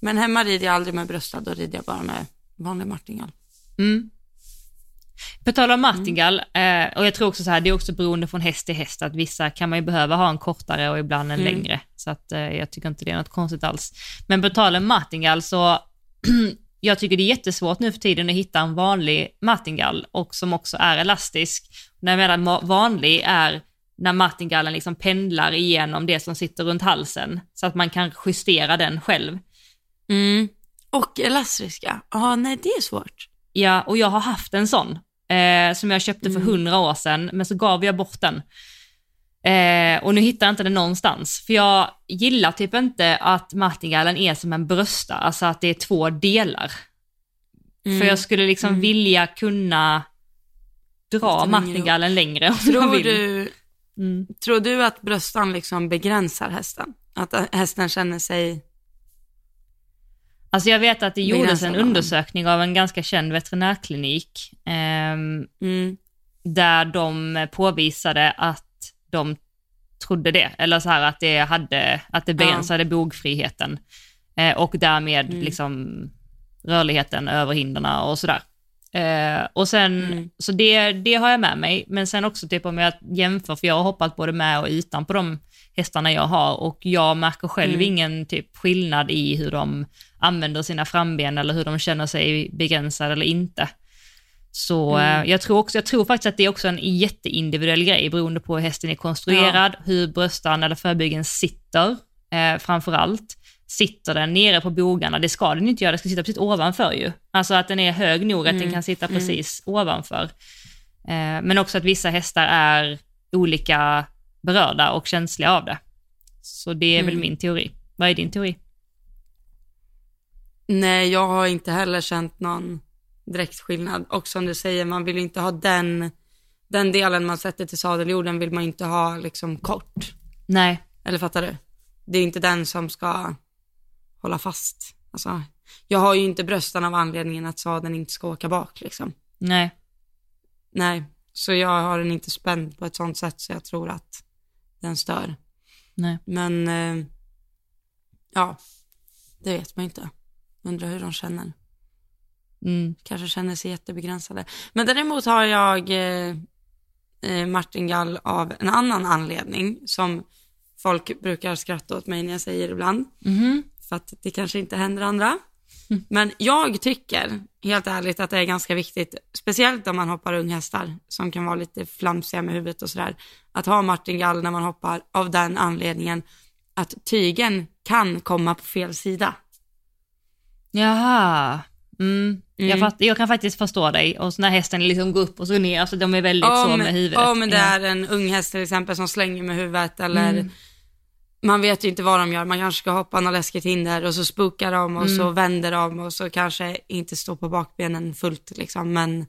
Men hemma rider jag aldrig med bröstad, då rider jag bara med vanlig martingall. Mm. På tal om martingall, eh, och jag tror också så här, det är också beroende från häst till häst, att vissa kan man ju behöva ha en kortare och ibland en Mm. längre. Så att eh, jag tycker inte det är något konstigt alls. Men på tal om martingall så, [clears throat] jag tycker det är jättesvårt nu för tiden att hitta en vanlig martingall och som också är elastisk. När jag menar vanlig är när martingallen liksom pendlar igenom det som sitter runt halsen, så att man kan justera den själv. Mm. Och elastiska. Ja, nej det är svårt. Ja, och jag har haft en sån, eh, som jag köpte för Mm. hundra år sedan, men så gav jag bort den. Eh, och nu hittar jag inte den någonstans, för jag gillar typ inte att martingallen är som en brösta, alltså att det är två delar. Mm. För jag skulle liksom Mm. vilja kunna dra martingallen längre om jag Tror vill. du, Mm. tror du att bröstan liksom begränsar hästen? Att äh, hästen känner sig... Alltså jag vet att det gjordes en undersökning av en ganska känd veterinärklinik ehm, Mm. där de påvisade att de trodde det, eller så här att det hade, att det begränsade bogfriheten eh, och därmed Mm. liksom rörligheten över hinderna och sådär. Eh, och sen, Mm. så det, det har jag med mig, men sen också typ om jag jämför, för jag har hoppat både med och utan på de hästarna jag har och jag märker själv Mm. ingen typ skillnad i hur de använder sina framben eller hur de känner sig begränsade eller inte. Så Mm. eh, jag, tror också, jag tror faktiskt att det är också en jätteindividuell grej beroende på hur hästen är konstruerad, hur bröstan eller förbyggen sitter eh, framför allt. Sitter den nere på bogarna, det ska den inte göra, den ska sitta precis ovanför ju. Alltså att den är hög nog att den Mm, kan sitta mm. precis ovanför. Eh, men också att vissa hästar är olika berörda och känsliga av det. Så det är väl Mm. min teori. Vad är din teori? Nej, jag har inte heller känt någon direkt skillnad. Och som du säger, man vill inte ha den, den delen man sätter till sadeljorden vill man inte ha liksom kort. Nej. Eller fattar du? Det är inte den som ska hålla fast. Alltså, jag har ju inte bröstan av anledningen att sadeln inte ska åka bak liksom. Nej. Nej, så jag har den inte spänd på ett sånt sätt så jag tror att den stör. Nej. Men eh, ja, det vet man inte. Undrar hur de känner. Mm. Kanske känner sig jättebegränsade. Men däremot har jag eh, eh, martingall av en annan anledning som folk brukar skratta åt mig när jag säger ibland. Mhm. För att det kanske inte händer andra. Men jag tycker helt ärligt att det är ganska viktigt, speciellt om man hoppar unghästar som kan vara lite flamsiga med huvudet och sådär, att ha martingall när man hoppar av den anledningen att tygen kan komma på fel sida. Jaha. Mm. Jag, Mm. fatt, jag kan faktiskt förstå dig. Och så när hästen liksom går upp och så ner, alltså de är väldigt så Om, med huvudet. om det Ja. är en ung häst till exempel som slänger med huvudet eller Mm. Man vet ju inte vad de gör. Man kanske ska hoppa något läskigt hinder och så spukar de och Mm. så vänder de och så kanske inte står på bakbenen fullt liksom, men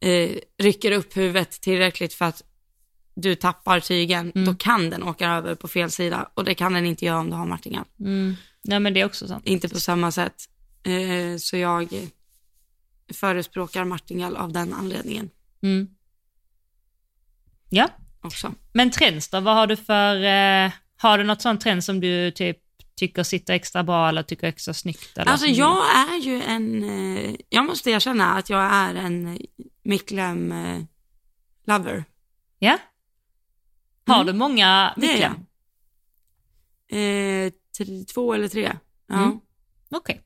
eh, rycker upp huvudet tillräckligt för att du tappar tygen, Mm. då kan den åka över på fel sida och det kan den inte göra om du har martingar. Mm. Nej men det är också sant. Inte på samma sätt. Eh, så jag förespråkar martingall av den anledningen Mm. Ja, också. men trends då? Vad har du för, eh, har du något sånt trend som du typ tycker sitter extra bra eller tycker extra snyggt? Eller Alltså jag är ju en, eh, jag måste erkänna att jag är en Micklem eh, lover. Ja? Har Mm. du många Det är Micklem? Eh, tre, två eller tre. Ja. Mm. Okej.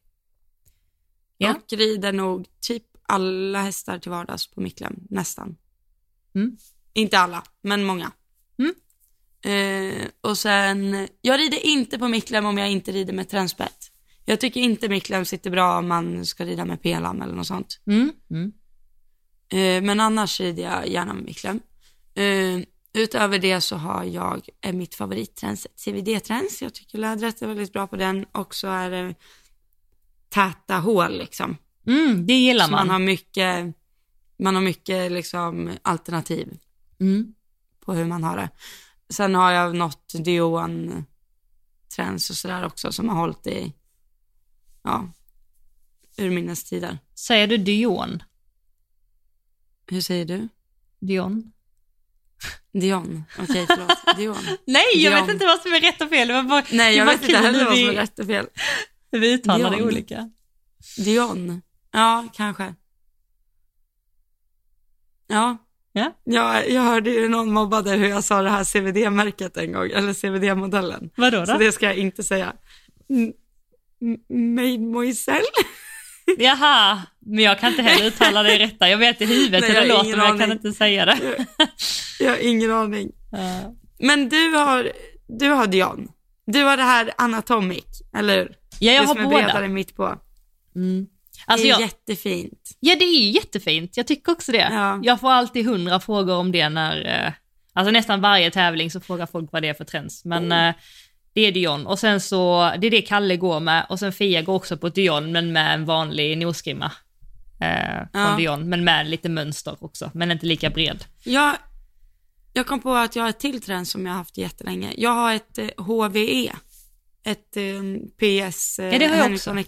Ja. Och rider nog typ alla hästar till vardags på Micklem, nästan. Mm. Inte alla, men många. Mm. Eh, och sen, jag rider inte på Micklem om jag inte rider med tränspett. Jag tycker inte Micklem sitter bra om man ska rida med pelam eller något sånt. Mm. Mm. Eh, men annars rider jag gärna med Micklem. Eh, utöver det så har jag eh, mitt favoritträns, ett CVD-träns. Jag tycker lädret är väldigt bra på den och så är det täta hål liksom. Mm, det gillar Så man. man har mycket, man har mycket liksom alternativ Mm. på hur man har det. Sen har jag något Dion träns och sådär också som har hållit i, ja, urminnes tider. Säger du Dion? Hur säger du? Dion? Dion, okej förlåt, Dion. [laughs] Nej, jag Dion. vet inte vad som är rätt och fel. Det var bara, Nej, jag vet inte heller vad som är rätt och fel. vi uttalar det olika. Dion, ja kanske. Ja. Ja. Jag, jag hörde ju någon mobbade hur jag sa det här CVD-märket en gång, eller CVD-modellen. Vadå Så då? det ska jag inte säga. Mademoiselle? [laughs] Jaha, men jag kan inte heller uttala det rätta. Jag vet i huvudet Nej, hur det jag låter men jag kan aning. inte säga det. Jag har ingen aning. Men du har, du har Dion. Du har det här Anatomic, eller hur? Ja, jag det har som båda. mitt på. Mm. Alltså det är jag, jättefint. ja, det är jättefint. Jag tycker också det. Ja. Jag får alltid hundra frågor om det när, eh, alltså nästan varje tävling så frågar folk vad det är för trends. Men Mm. eh, det är Dion och sen så, det är det Kalle går med och sen Fia går också på Dion men med en vanlig nosgrimma. Eh, från Ja. Dion, men med lite mönster också, men inte lika bred. Jag, jag kom på att jag har ett till trend som jag har haft jättelänge. Jag har ett HVE. Ett eh, PS eh, Ja, det har jag Henriksson.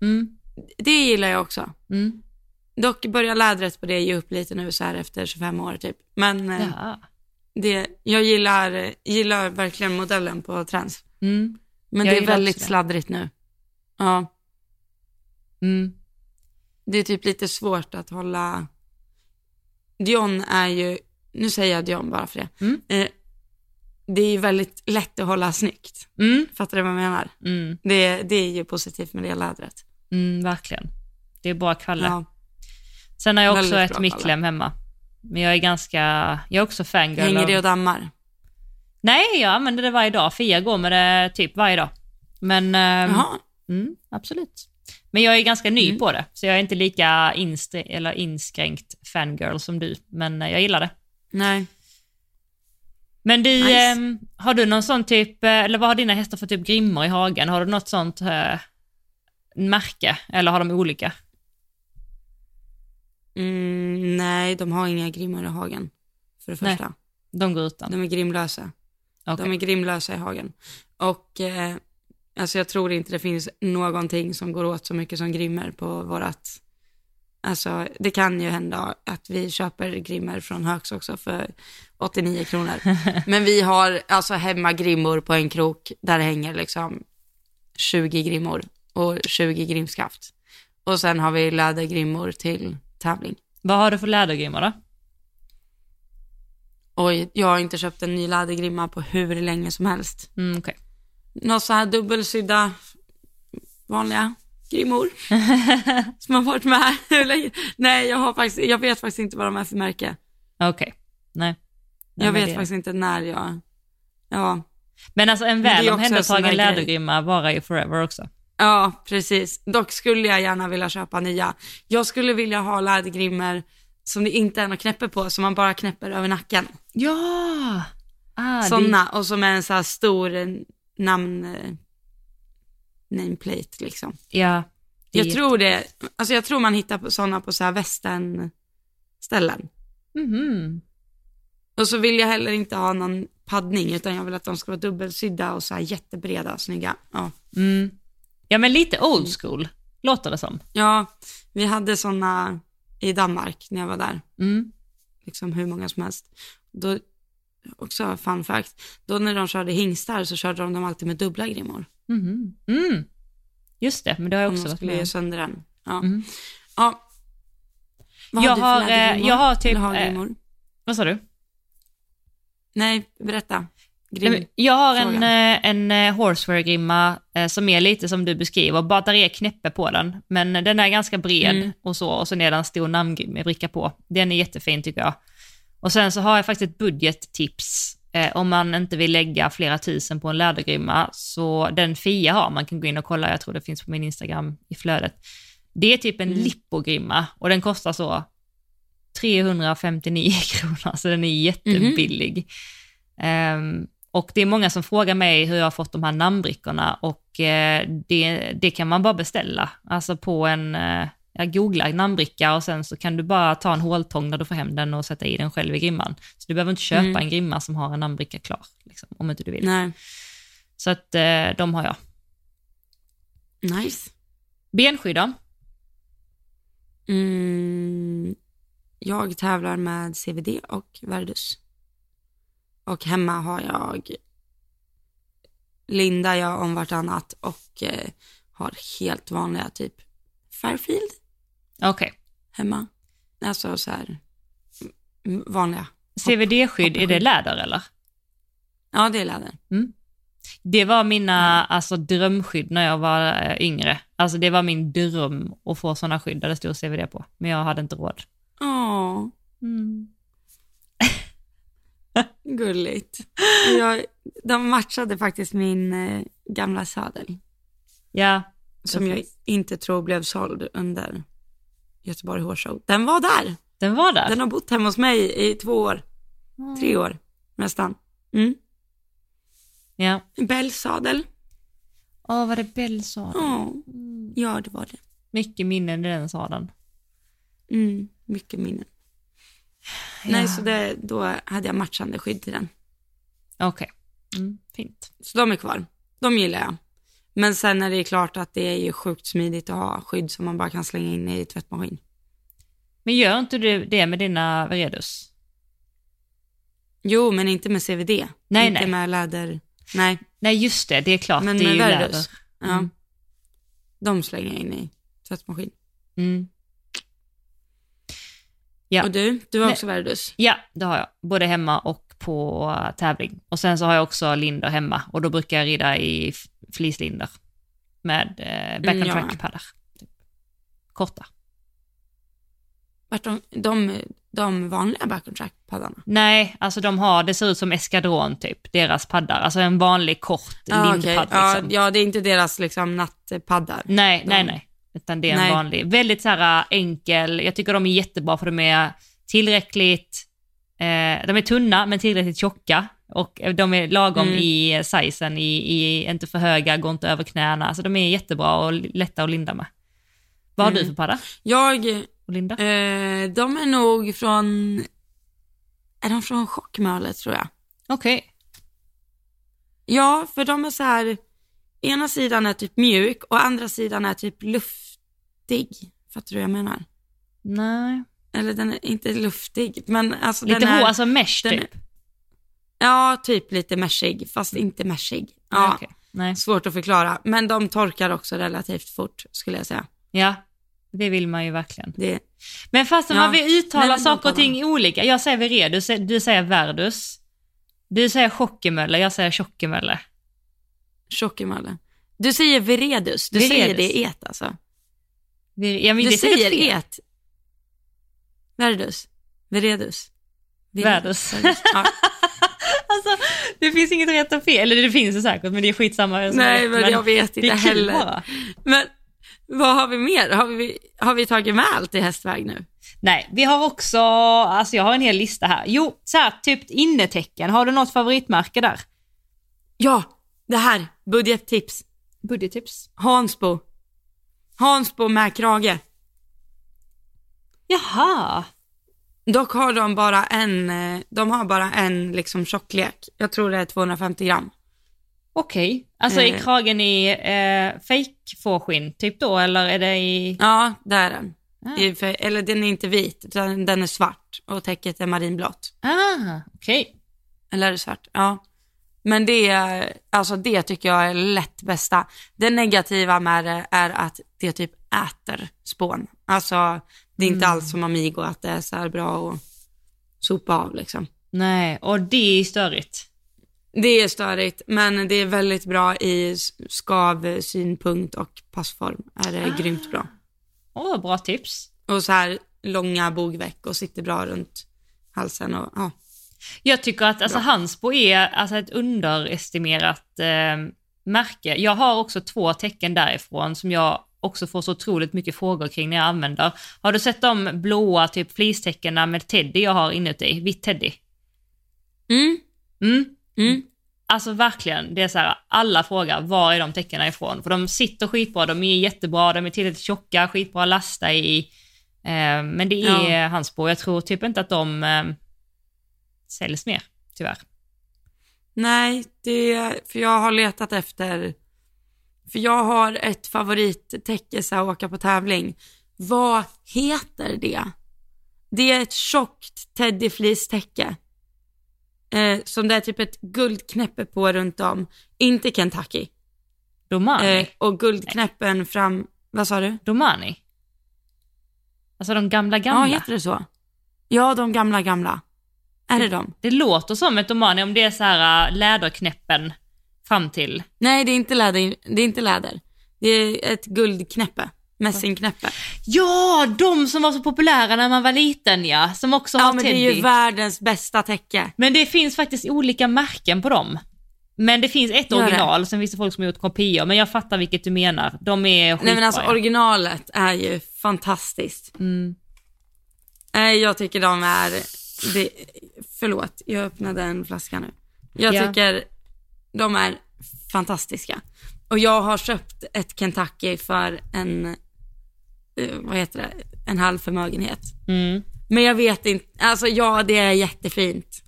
Mm. Det gillar jag också. Mm. Dock börjar lädret på det ge upp lite nu så här efter 25 år typ. Men eh, Ja. det, jag gillar, gillar verkligen modellen på trends. Mm. Men Jag det är väldigt sladdrigt nu. Ja, Mm. det är typ lite svårt att hålla. Dion är ju, nu säger jag Dion bara för det. Mm. Eh, det är ju väldigt lätt att hålla snyggt. Mm. Fattar du vad jag menar? Mm. Det, det är ju positivt med det lädret. Mm, verkligen. Det är bra kvalle. Ja. Sen har jag också Väldigt ett bra Micklem hemma. Men jag är ganska, jag är också fangirl Hänger det och dammar? Nej, jag använder det varje dag. Fia går med det typ varje dag. Men, ehm, mm, absolut. Men jag är ganska ny Mm. på det, så jag är inte lika instre- eller inskränkt fangirl som du. Men eh, jag gillar det. Nej. Men du, Nice. ehm, har du någon sån typ, eh, eller vad har dina hästar för typ grimmor i hagen? Har du något sånt eh, märke? Eller har de olika? Mm, nej, de har inga grimmor i hagen. För det Nej. första. De går utan? De är grimlösa. Okej. De är grimlösa i hagen. Och eh, alltså jag tror inte det finns någonting som går åt så mycket som grimmer på vårat. Alltså det kan ju hända att vi köper grimmer från Högs också för 89 kronor. [laughs] Men vi har alltså hemma grimmor på en krok där det hänger liksom 20 grimmor och 20 grimskaft. Och sen har vi lädergrimmor till tävling. Vad har du för lädergrimmor då? Oj, jag har inte köpt en ny lädergrimma på hur länge som helst. Mm, okej. Några så här dubbelsydda vanliga grimmor [laughs] som har varit med hur länge. Nej, jag, har faktiskt, jag vet faktiskt inte vad de är för märke. Okej. Nej. Nej, Jag vet det- faktiskt inte när jag, ja, Men alltså en väl omhändertagen lädergrimma varar ju forever också. Ja precis. Dock skulle jag gärna vilja köpa nya. Jag skulle vilja ha lädergrimmor som det inte är något knäppe på, som man bara knäpper över nacken. Ja! Ah, det- Sådana, och som är en så här stor namn, nameplate liksom. Ja. det Jag tror det, alltså jag tror man hittar på sådana på så här västern ställen. Mhm. Och så vill jag heller inte ha någon paddning utan jag vill att de ska vara dubbelsydda och så här jättebreda och snygga. Ja. Mm. Ja, men lite old school, låter det som. ja, vi hade sådana i Danmark när jag var där, Mm. liksom hur många som helst. Då, också fun fact, då när de körde hingstar så körde de dem alltid med dubbla grimmor. Mhm. Mm. Just det, men det har jag också varit skulle med ge om. sönder den. Ja. Mm. ja. Vad Jag du för har, eh, jag har typ, Eller hagrimmor? Vad sa du? Nej, berätta. Grim. Jag har en, eh, en eh, horsewear-grimma eh, som är lite som du beskriver, bara där är knäppe på den. Men den är ganska bred Mm. och så, och sen är det en stor namnbricka på. Den är jättefin tycker jag. Och sen så har jag faktiskt ett budgettips. Eh, om man inte vill lägga flera tusen på en lädergrimma, så den Fia har, man kan gå in och kolla, jag tror det finns på min Instagram i flödet. Det är typ en Mm. Lippo-grimma och den kostar så 359 [laughs] kronor, så den är jättebillig. Ehm, och det är många som frågar mig hur jag har fått de här namnbrickorna och eh, det, det kan man bara beställa. Alltså på en, uh, jag googlar namnbricka och sen så kan du bara ta en håltång när du får hem den och sätta i den själv i grimman. Så du behöver inte köpa Mm. en grimma som har en namnbricka klar, liksom, om inte du vill. Nej, Så att eh, de har jag. nice. Benskydd då? Mm, jag tävlar med CVD och Verdus. Och hemma har jag lindar jag om vartannat och eh, har helt vanliga typ Fairfield Okej. hemma. Alltså så här mm, vanliga. CVD-skydd, är det läder eller? Ja, det är läder. Det var mina alltså, drömskydd när jag var eh, yngre. Alltså det var min dröm att få sådana skydd där det stod CVD på. Men jag hade inte råd. Åh, Mm. [laughs] Gulligt. Jag, de matchade faktiskt min eh, gamla sadel. Ja, Som jag Precis. inte tror blev såld under Göteborg Hårshow. Den var där. den var där. Den har bott hemma hos mig i två år, tre år nästan. Mm. Ja. Bellsadel. Åh, var det Bell sa? Ja, ja det var det. Mycket minnen i den sadeln. Mm. Mycket minnen. Nej, så det, då hade jag matchande skydd till den. Okej, mm, fint. Så de är kvar. De gillar jag. Men sen är det klart att det är ju sjukt smidigt att ha skydd som man bara kan slänga in i tvättmaskin. Men gör inte du det med dina Veredus? Jo, men inte med CVD. Nej, inte nej. med läder. Nej, Nej, just det, det är klart. men det är med ju Verdus. läder. Ja. Mm. De slänger jag in i tvättmaskin. Mm. Ja. Och du? Du har också Verdus? Ja, det har jag. Både hemma och på tävling. Och sen så har jag också linder hemma och då brukar jag rida i f- fleecelinder med eh, back and ja. track paddar. Typ. Korta. Vart de, de, de vanliga back and track paddarna? Nej, alltså de har, det ser ut som eskadron typ, deras paddar. Alltså en vanlig kort Ja, lindpadd ja, liksom. ja, det är inte deras liksom nattpaddar. Nej, De- nej, nej. Utan det är en Nej. vanlig. Väldigt så här äh, enkel. Jag tycker de är jättebra för de är tillräckligt, eh, de är tunna men tillräckligt tjocka. Och de är lagom Mm. i sizen, i, i, inte för höga, går inte över knäna. Alltså de är jättebra och lätta att linda med. Vad har Mm. du för padda Jag, att linda? eh, de är nog från, är de från Chockmölet tror jag? Okej. Ja, för de är så här, ena sidan är typ mjuk och andra sidan är typ luftig. Fattar du vad jag menar? Nej. Eller den är inte luftig, men alltså Lite den är, hår, alltså mesh den typ? Ja, typ lite meshig, fast inte meshig. Ja. Nej. svårt att förklara. Men de torkar också relativt fort, skulle jag säga. Ja, det vill man ju verkligen. Det, Men fast Ja. man vill uttala Nej, saker och ting olika. Jag säger Veredus, du säger Verdus. Du säger Tjockemölle, jag säger Tjockemölle. Tjockemalle. Du säger veredus, du Veredus. säger det i et alltså. Vi- Ja, men Du säger fel. et. Verdus. Veredus. Verdus. Verdus. Ja. [laughs] Alltså, det finns inget rätt och fel. Eller det finns det säkert, men det är skitsamma. Nej, men jag vet inte heller. bara. Men vad har vi mer? Har vi, har vi tagit med allt i hästväg nu? Nej, vi har också, alltså jag har en hel lista här. Jo, så här, typ innetecken. Har du något favoritmärke där? Ja, det här. Budgettips. Budgettips. Hansbo. Hansbo med krage. Jaha. Dock har de bara en, eh, de har bara en liksom tjocklek. Jag tror det är 250 gram. Okej. Alltså är Eh. kragen i eh, fake fårskinn typ då, eller är det i... Ja, det är den. Ah. I- för- Eller den är inte vit, utan den är svart och täcket är marinblått. Ah, okej. Eller är det svart? Ja. Men det, är- alltså det tycker jag är lätt bästa. Det negativa med det är att det typ äter spån. Alltså det är inte alls som Amigo att det är så här bra att sopa av liksom. Nej, och det är störigt. Det är störigt, men det är väldigt bra i s- skav, synpunkt och passform. Är det grymt bra. Åh, bra tips. Och så här långa bogveck och sitter bra runt halsen och ja. Jag tycker att alltså, Bra. Hansbo är alltså, ett underestimerat eh, märke. Jag har också två tecken därifrån som jag också får så otroligt mycket frågor kring när jag använder. Har du sett de blåa typ fleecetecknen med teddy jag har inuti? Vitt teddy? Mm, Mm. mm. Alltså verkligen, det är så här, alla frågar var är de tecknen ifrån? För de sitter skitbra, de är jättebra, de är tillräckligt tjocka, skitbra att lasta i. Eh, men det är Ja. Hansbo, jag tror typ inte att de eh, säljs mer, tyvärr. Nej, det, för jag har letat efter, för jag har ett favorittäcke så att åka på tävling. Vad heter det? Det är ett tjockt teddyfleecetäcke. Eh, som det är typ ett guldknäppe på runt om. Inte Kentucky. Domani? Eh, och guldknäppen fram, vad sa du? Domani? Alltså de gamla gamla? Ja, heter det så? Ja, de gamla gamla. Är det de? Det låter som ett Domani om det är så här äh, läderknäppen fram till. Nej, det är inte läder. Det är inte läder. Det är ett guldknäppe. Mässingknäppe. Ja, de som var så populära när man var liten ja, som också Ja har men det Teddy. är ju världens bästa täcke. Men det finns faktiskt olika märken på dem. Men det finns ett Gör det? original, sen finns det folk som har gjort kopior, men jag fattar vilket du menar. De är skitbra. Nej men alltså ja. originalet är ju fantastiskt. mm. Jag tycker de är, det, förlåt jag öppnade en flaska nu. Jag Ja. tycker de är fantastiska. Och jag har köpt ett Kentucky för en, eh, vad heter det, en halv förmögenhet. Mm. Men jag vet inte, alltså ja det är jättefint.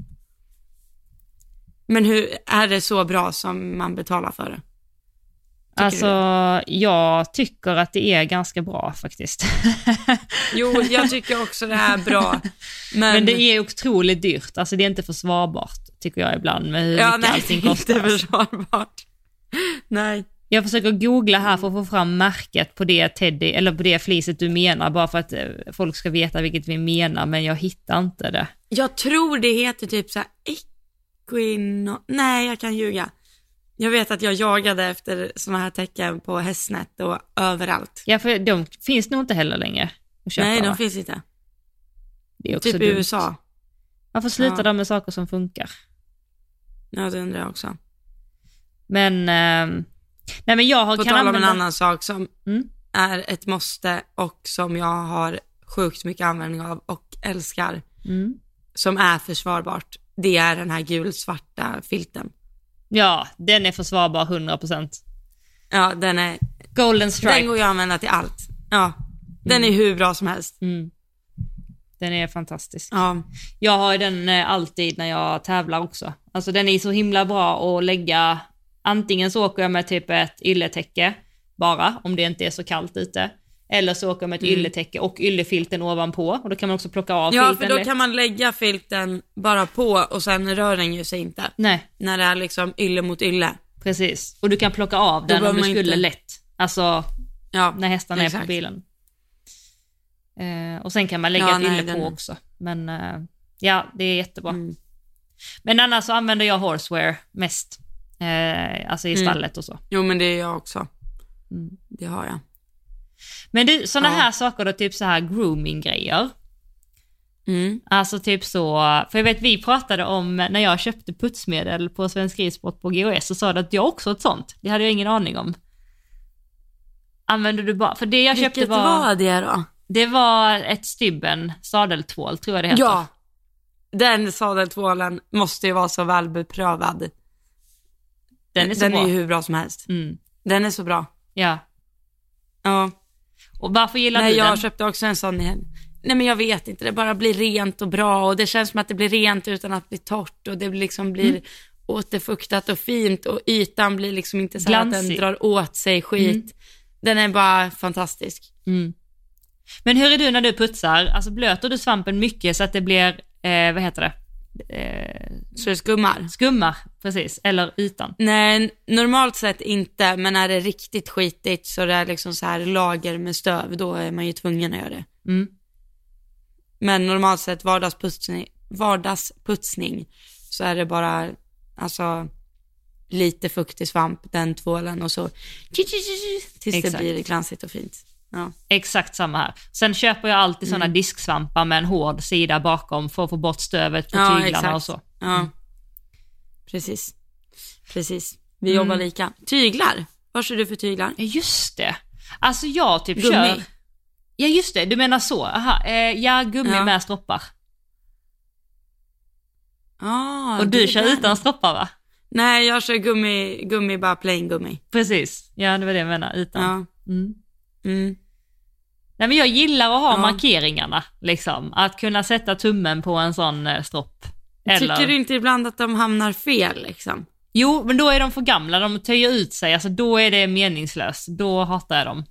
Men hur, är det så bra som man betalar för det? Alltså, jag tycker att det är ganska bra faktiskt. [laughs] Jo, jag tycker också det är bra. Men, Men det är otroligt dyrt, alltså det är inte försvarbart tycker jag ibland med hur ja, mycket nej, allting [laughs] det är kostar. inte försvarbart. Nej. Jag försöker googla här för att få fram märket på det Teddy, eller på det fliset du menar, bara för att eh, folk ska veta vilket vi menar, men jag hittar inte det. Jag tror det heter typ så här Equino... Nej, jag kan ljuga. Jag vet att jag jagade efter sådana här tecken på Hästnet och överallt. Ja, för de finns nog inte heller längre att köpa, Nej, de va? finns inte. Det är också Typ i dumt. USA. Varför slutar Ja. de med saker som funkar? Ja, det undrar jag också. Men, ehm, nej men jag har, På kan tal om en använda... annan sak som Mm. är ett måste och som jag har sjukt mycket användning av och älskar, Mm. som är försvarbart, det är den här gulsvarta filten. Ja, den är försvarbar 100%. Ja, den är, Golden Stripe. den går ju att använda till allt. Ja, den är hur bra som helst. Mm. Den är fantastisk. Ja, Jag har den eh, alltid när jag tävlar också. Alltså den är så himla bra att lägga, antingen så åker jag med typ ett ylletäcke bara, om det inte är så kallt ute. Eller så åker jag med ett ylletäcke och yllefilten ovanpå och då kan man också plocka av ja filten för då kan man lägga filten bara på och sen rör den ju sig inte. Nej, När det är liksom ylle mot ylle. precis. Och du kan plocka av den om du skulle inte- lätt. Alltså Ja, när hästarna är exakt. på bilen. Eh, och sen kan man lägga Ja, ett nej, ylle den- på också. Men eh, ja, det är jättebra. Mm. Men annars så använder jag horsewear mest. Eh, alltså i Mm. stallet och så. Jo men det är jag också. Mm. Det har jag. Men du, sådana Ja. här saker då, typ så här grooming-grejer. Mm. Alltså typ så, för jag vet vi pratade om när jag köpte putsmedel på Svensk Ridsport på GOS så sa du att jag också ett sånt. Det hade jag ingen aning om. Använder du bara, för det jag köpte Vilket var, var det då? det var ett Stybben sadeltvål tror jag det heter. Ja, den sadeltvålen måste ju vara så välbeprövad. den är så den bra. är ju hur bra som helst. Mm, Den är så bra. ja. Ja. Och varför gillar Nej, du jag den? köpte också en sån igen. Nej men jag vet inte, det bara blir rent och bra och det känns som att det blir rent utan att bli torrt och det liksom blir Mm. återfuktat och fint och ytan blir liksom inte så att den drar åt sig skit. Den är bara fantastisk. Mm. Men hur är du när du putsar? Alltså blöter du svampen mycket så att det blir, eh, vad heter det? Eh, Så det skummar. skummar, precis, eller ytan. Nej, normalt sett inte, men är det riktigt skitigt så det är liksom så här lager med stöv, då är man ju tvungen att göra det. Mm. Men normalt sett vardagsputsning, vardagsputsning så är det bara, alltså lite fuktig svamp, den tvålen och så tills det Exakt. blir glansigt och fint. Ja. Exakt samma här. Sen köper jag alltid sådana disksvampar med en hård sida bakom för att få bort stövet på Ja, tyglarna exakt. och så. ja. Precis. Precis. Vi Mm. jobbar lika. Tyglar. Vad kör du för tyglar? Ja, just det. Alltså jag typ Gummi. kör... Ja, just det. Du menar så. Aha. Eh, ja, gummi Ja. med stroppar. Ah, och du kör den. utan stroppar va? Nej, jag kör gummi, gummi bara plain gummi. Precis. Ja, det var det jag menade. Utan. Ja. Mm. Mm. Nej, men jag gillar att ha Ja. markeringarna, liksom. Att kunna sätta tummen på en sån eh, stropp. Eller... Tycker du inte ibland att de hamnar fel liksom? Jo, men då är de för gamla. De töjer ut sig. Alltså då är det meningslöst. Då hatar jag dem.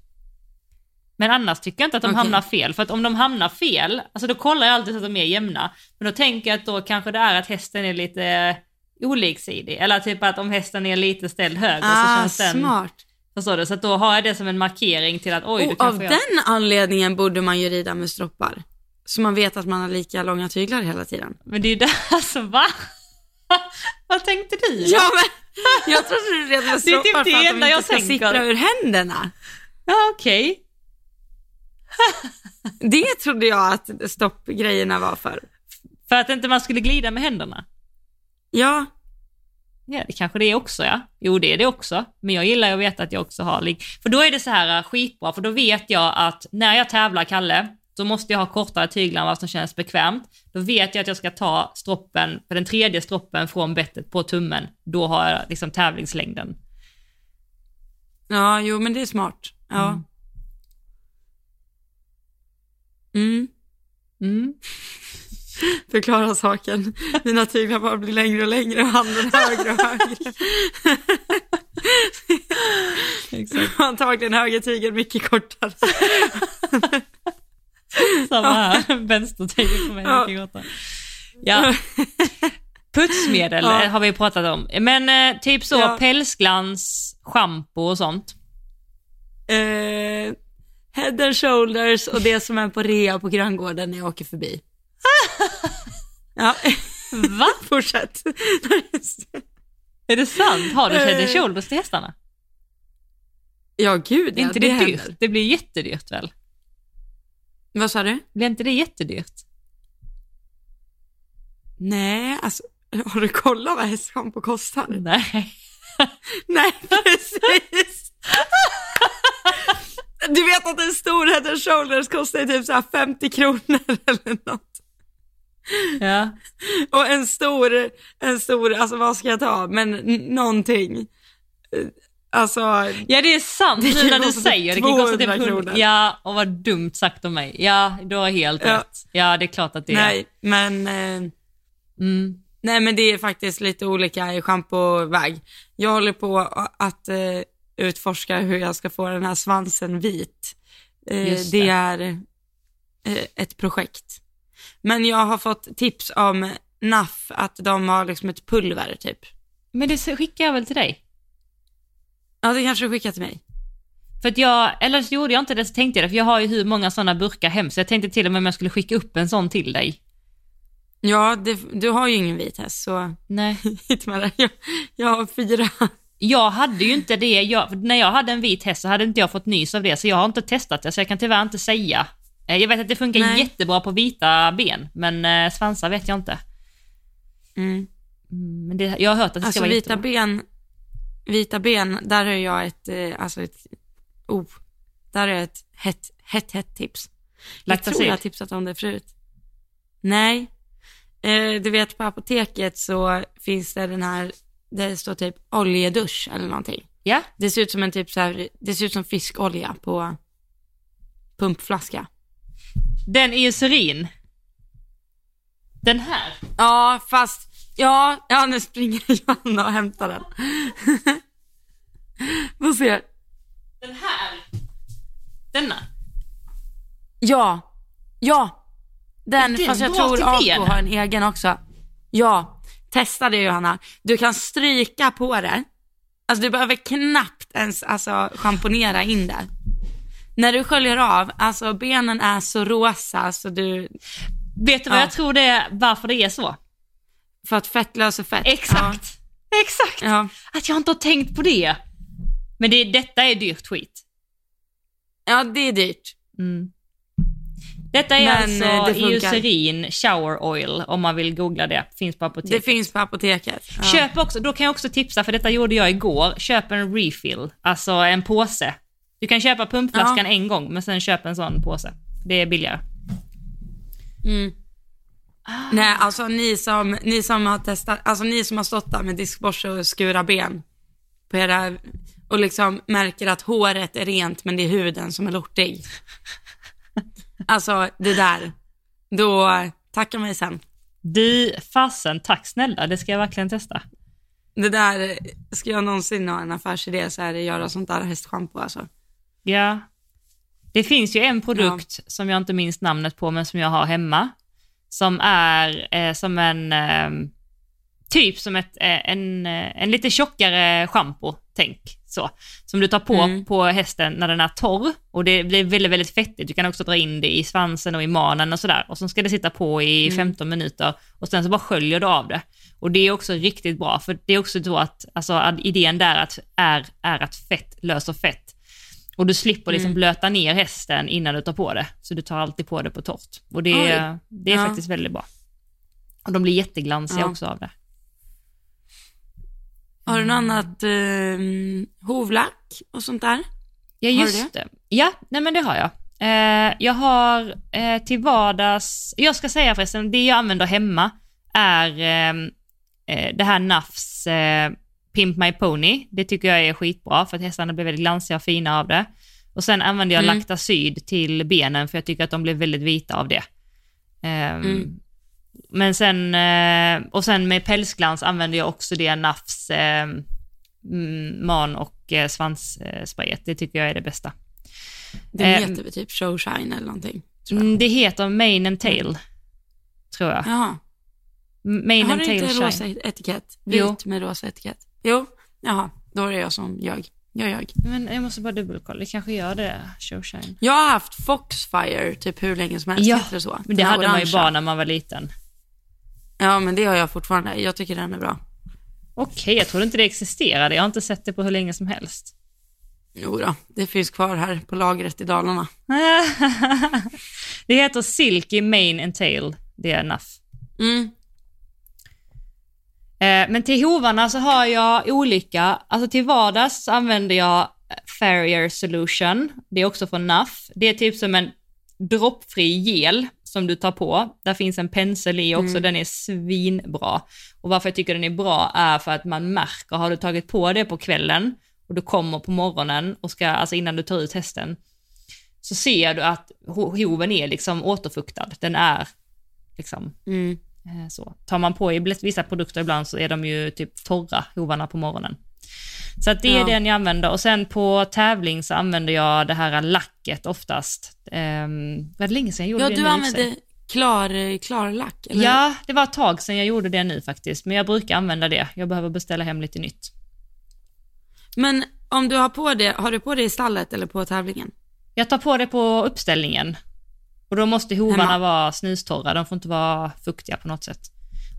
Men annars tycker jag inte att de Okej. hamnar fel. För att om de hamnar fel, alltså då kollar jag alltid så att de är jämna. Men då tänker jag att då kanske det är att hästen är lite oliksidig. Eller typ att om hästen är lite ställd höger så Ah, känns den... smart. Förstår du? Så att då har jag det som en markering till att oj, du Och av kanske jag... den anledningen borde man ju rida med stroppar. Så man vet att man har lika långa tyglar hela tiden. Men det är ju där, alltså va? [laughs] Vad tänkte du? Ja men, jag trodde du red med [laughs] Det är typ det för att de enda jag inte ska tänker. sippra ur händerna. Ja, okej. [laughs] Det trodde jag att stoppgrejerna var för. För att inte man skulle glida med händerna. Ja, Ja, det kanske det är också ja. Jo, det är det också. Men jag gillar att veta att jag också har lig. För då är det så här äh, skitbra, för då vet jag att när jag tävlar, Kalle, då måste jag ha kortare tyglar än vad som känns bekvämt. Då vet jag att jag ska ta stroppen, för den tredje stroppen från bettet på tummen. Då har jag liksom tävlingslängden. ja, jo men det är smart. Ja. Mm. Mm. [laughs] Förklara saken. Mina tyglar bara blir längre och längre och handen högre och högre. [laughs] Exakt. Antagligen högertygeln mycket kortare. [laughs] Samma här, vänstertygeln på mig Ja. mycket kortare. Ja. Putsmedel Ja. har vi pratat om. Men eh, typ så, Ja. pälsglans, schampo och sånt. Eh, head and shoulders och det som är på rea på Gröngården när jag åker förbi. [laughs] Ja, Va? [laughs] fortsätt. Är det sant? Har du head and Eh. shoulders till hästarna? Ja, gud ja, inte det, dyrt? händer. Det blir jättedyrt väl? Vad sa du? Blir inte det jättedyrt? Nej, alltså har du kollat vad hästschampo kostar? Nej. [laughs] Nej, precis. [laughs] Du vet att en stor head and shoulders kostar typ så här 50 kronor [laughs] eller något. Ja. Och en stor, en stor, alltså vad ska jag ta, men någonting. Alltså, ja, det är sant Det nu när du kosta säger. Det typ kan kosta typ 200 100 kronor. Ja, och vad dumt sagt av mig. Ja, du har helt Ja. rätt. Ja, det är klart att det är. nej, men, eh, Mm. nej men det är faktiskt lite olika i schampoväg. Jag håller på att eh, utforska hur jag ska få den här svansen vit. Eh, det. det. är eh, ett projekt. Men jag har fått tips om NAF, att de har liksom ett pulver typ. Men det skickar jag väl till dig? Ja, det kanske du skickar till mig. För att jag, eller så gjorde jag inte det så tänkte jag det, för jag har ju hur många sådana burkar hem, så jag tänkte till och med om jag skulle skicka upp en sån till dig. Ja, det, du har ju ingen vit häst så Nej. [laughs] Jag, jag har fyra. Jag hade ju inte det, jag, när jag hade en vit häst så hade inte jag fått nys av det, så jag har inte testat det, så jag kan tyvärr inte säga. Eh, Jag vet att det funkar Nej. jättebra på vita ben, men eh, svansar vet jag inte. Mm. Mm, Men det, jag har hört att det ska Alltså vara vita jättebra. ben, vita ben, där har jag ett, eh, alltså ett, oh, där är ett hett, hett, hett tips. Jag tror jag har tipsat om det förut. Nej, eh, du vet på apoteket så finns det den här, det står typ oljedusch eller någonting. Ja, Det ser ut som en typ så här, det ser ut som fiskolja på pumpflaska. den eucerin. Den här. Ja, fast, ja, ja nu springer [laughs] Johanna och hämtar den. [laughs] Vad ser? Den här. Denna. Ja, ja. Den, den fast jag tror Ako har en egen också. Ja, testa det Johanna. Du kan stryka på det. Alltså du behöver knappt ens alltså, schamponera in det. När du sköljer av, alltså benen är så rosa så du, Vet du vad Ja. jag tror det är, varför det är så? För att fett löser fett. Exakt. Exakt. Ja. ja. Att jag inte har tänkt på det. Men det, detta är dyrt skit. Ja, det är dyrt. Mm. Detta är Men, eh, alltså det funkar. Eucerin shower oil om man vill googla det. Finns på Det apoteket. finns på apoteket. Ja. Köp också, då kan jag också tipsa, för detta gjorde jag igår. Köp en refill, alltså en påse. Du kan köpa pumpflaskan en gång, men sen köp en sån påse. Det är billigare. Mm. Nej, alltså ni som, ni som har testat, alltså ni som har stått där med diskborste och skura ben på era, och liksom märker att håret är rent men det är huden som är lortig. [laughs] Alltså det där, då tacka mig sen. Du, fasen, tack snälla. Det ska jag verkligen testa. Det där, ska jag någonsin ha en affärsidé så är det göra sånt där hästschampo alltså. Ja. Det finns ju en produkt som jag inte minns namnet på, men som jag har hemma. Som är eh, som en, eh, typ som ett, eh, en, eh, en lite tjockare schampo, tänk så. Som du tar på Mm. på hästen när den är torr och det blir väldigt, väldigt fettigt. Du kan också dra in det i svansen och i manen och sådär. Och så ska det sitta på i 15 minuter och sen så bara sköljer du av det. Och det är också riktigt bra, för det är också då att, alltså att idén där att, är, är att fett löser fett. Och du slipper liksom Mm. blöta ner hästen innan du tar på det. Så du tar alltid på det på torrt. Och det, Oj. det är Ja. faktiskt väldigt bra. Och de blir jätteglansiga Ja. också av det. Har du något annat eh, hovlack och sånt där? Ja, just det? Ja, nej men det har jag. Eh, jag har eh, till vardags, jag ska säga förresten, det jag använder hemma är eh, eh, det här Nafs eh, Pimp My Pony. Det tycker jag är skitbra för att hästarna blir väldigt glansiga och fina av det. Och sen använder jag Mm. Lactacyd till benen för jag tycker att de blir väldigt vita av det. Ehm, Mm. Men sen, eh, och sen med pälsglans använder jag också det Nafs eh, mm, man och eh, svanssprayet. Det tycker jag är det bästa. Det heter väl typ Showshine eller någonting. Mm, det heter Mane and Tail, tror jag. Jaha. Mane Har and Tail inte Shine. rosa etikett? Vit Jo. med rosa etikett. Jo, jaha, då är det jag som ljög. Jag ljög. Men jag måste bara dubbelkolla, det kanske gör det, Showshine. Jag har haft Foxfire typ hur länge som helst, Ja, heter det så? Men det hade man ju orangea. bara när man var liten. Ja, men det har jag fortfarande. Jag tycker den är bra. Okej, jag trodde inte det existerade. Jag har inte sett det på hur länge som helst. Jo då, det finns kvar här på lagret i Dalarna. [laughs] det heter Silky Mane and Tail, det är enough. Mm. Eh, Men till hovarna så har jag olika, alltså till vardags använder jag Farrier Solution, det är också från NAF. Det är typ som en droppfri gel som du tar på. Där finns en pensel i också, Mm. den är svinbra. Och varför jag tycker den är bra är för att man märker, har du tagit på det på kvällen och du kommer på morgonen och ska, alltså innan du tar ut hästen, så ser du att ho- hoven är liksom återfuktad. Den är liksom Mm. Eh, Så. Tar man på i vissa produkter ibland så är de ju typ torra, hovarna på morgonen. Så det är Ja. den jag använder och sen på tävling så använder jag det här lacket oftast. Um, var det länge sedan jag gjorde Ja, det du nu använder klar, klarlack, eller? Ja, det var ett tag sedan jag gjorde det nu faktiskt, men jag brukar använda det. Jag behöver beställa hem lite nytt. Men om du har på det, har du på det i stallet eller på tävlingen? Jag tar på det på uppställningen och då måste hovarna vara snustorra, de får inte vara fuktiga på något sätt.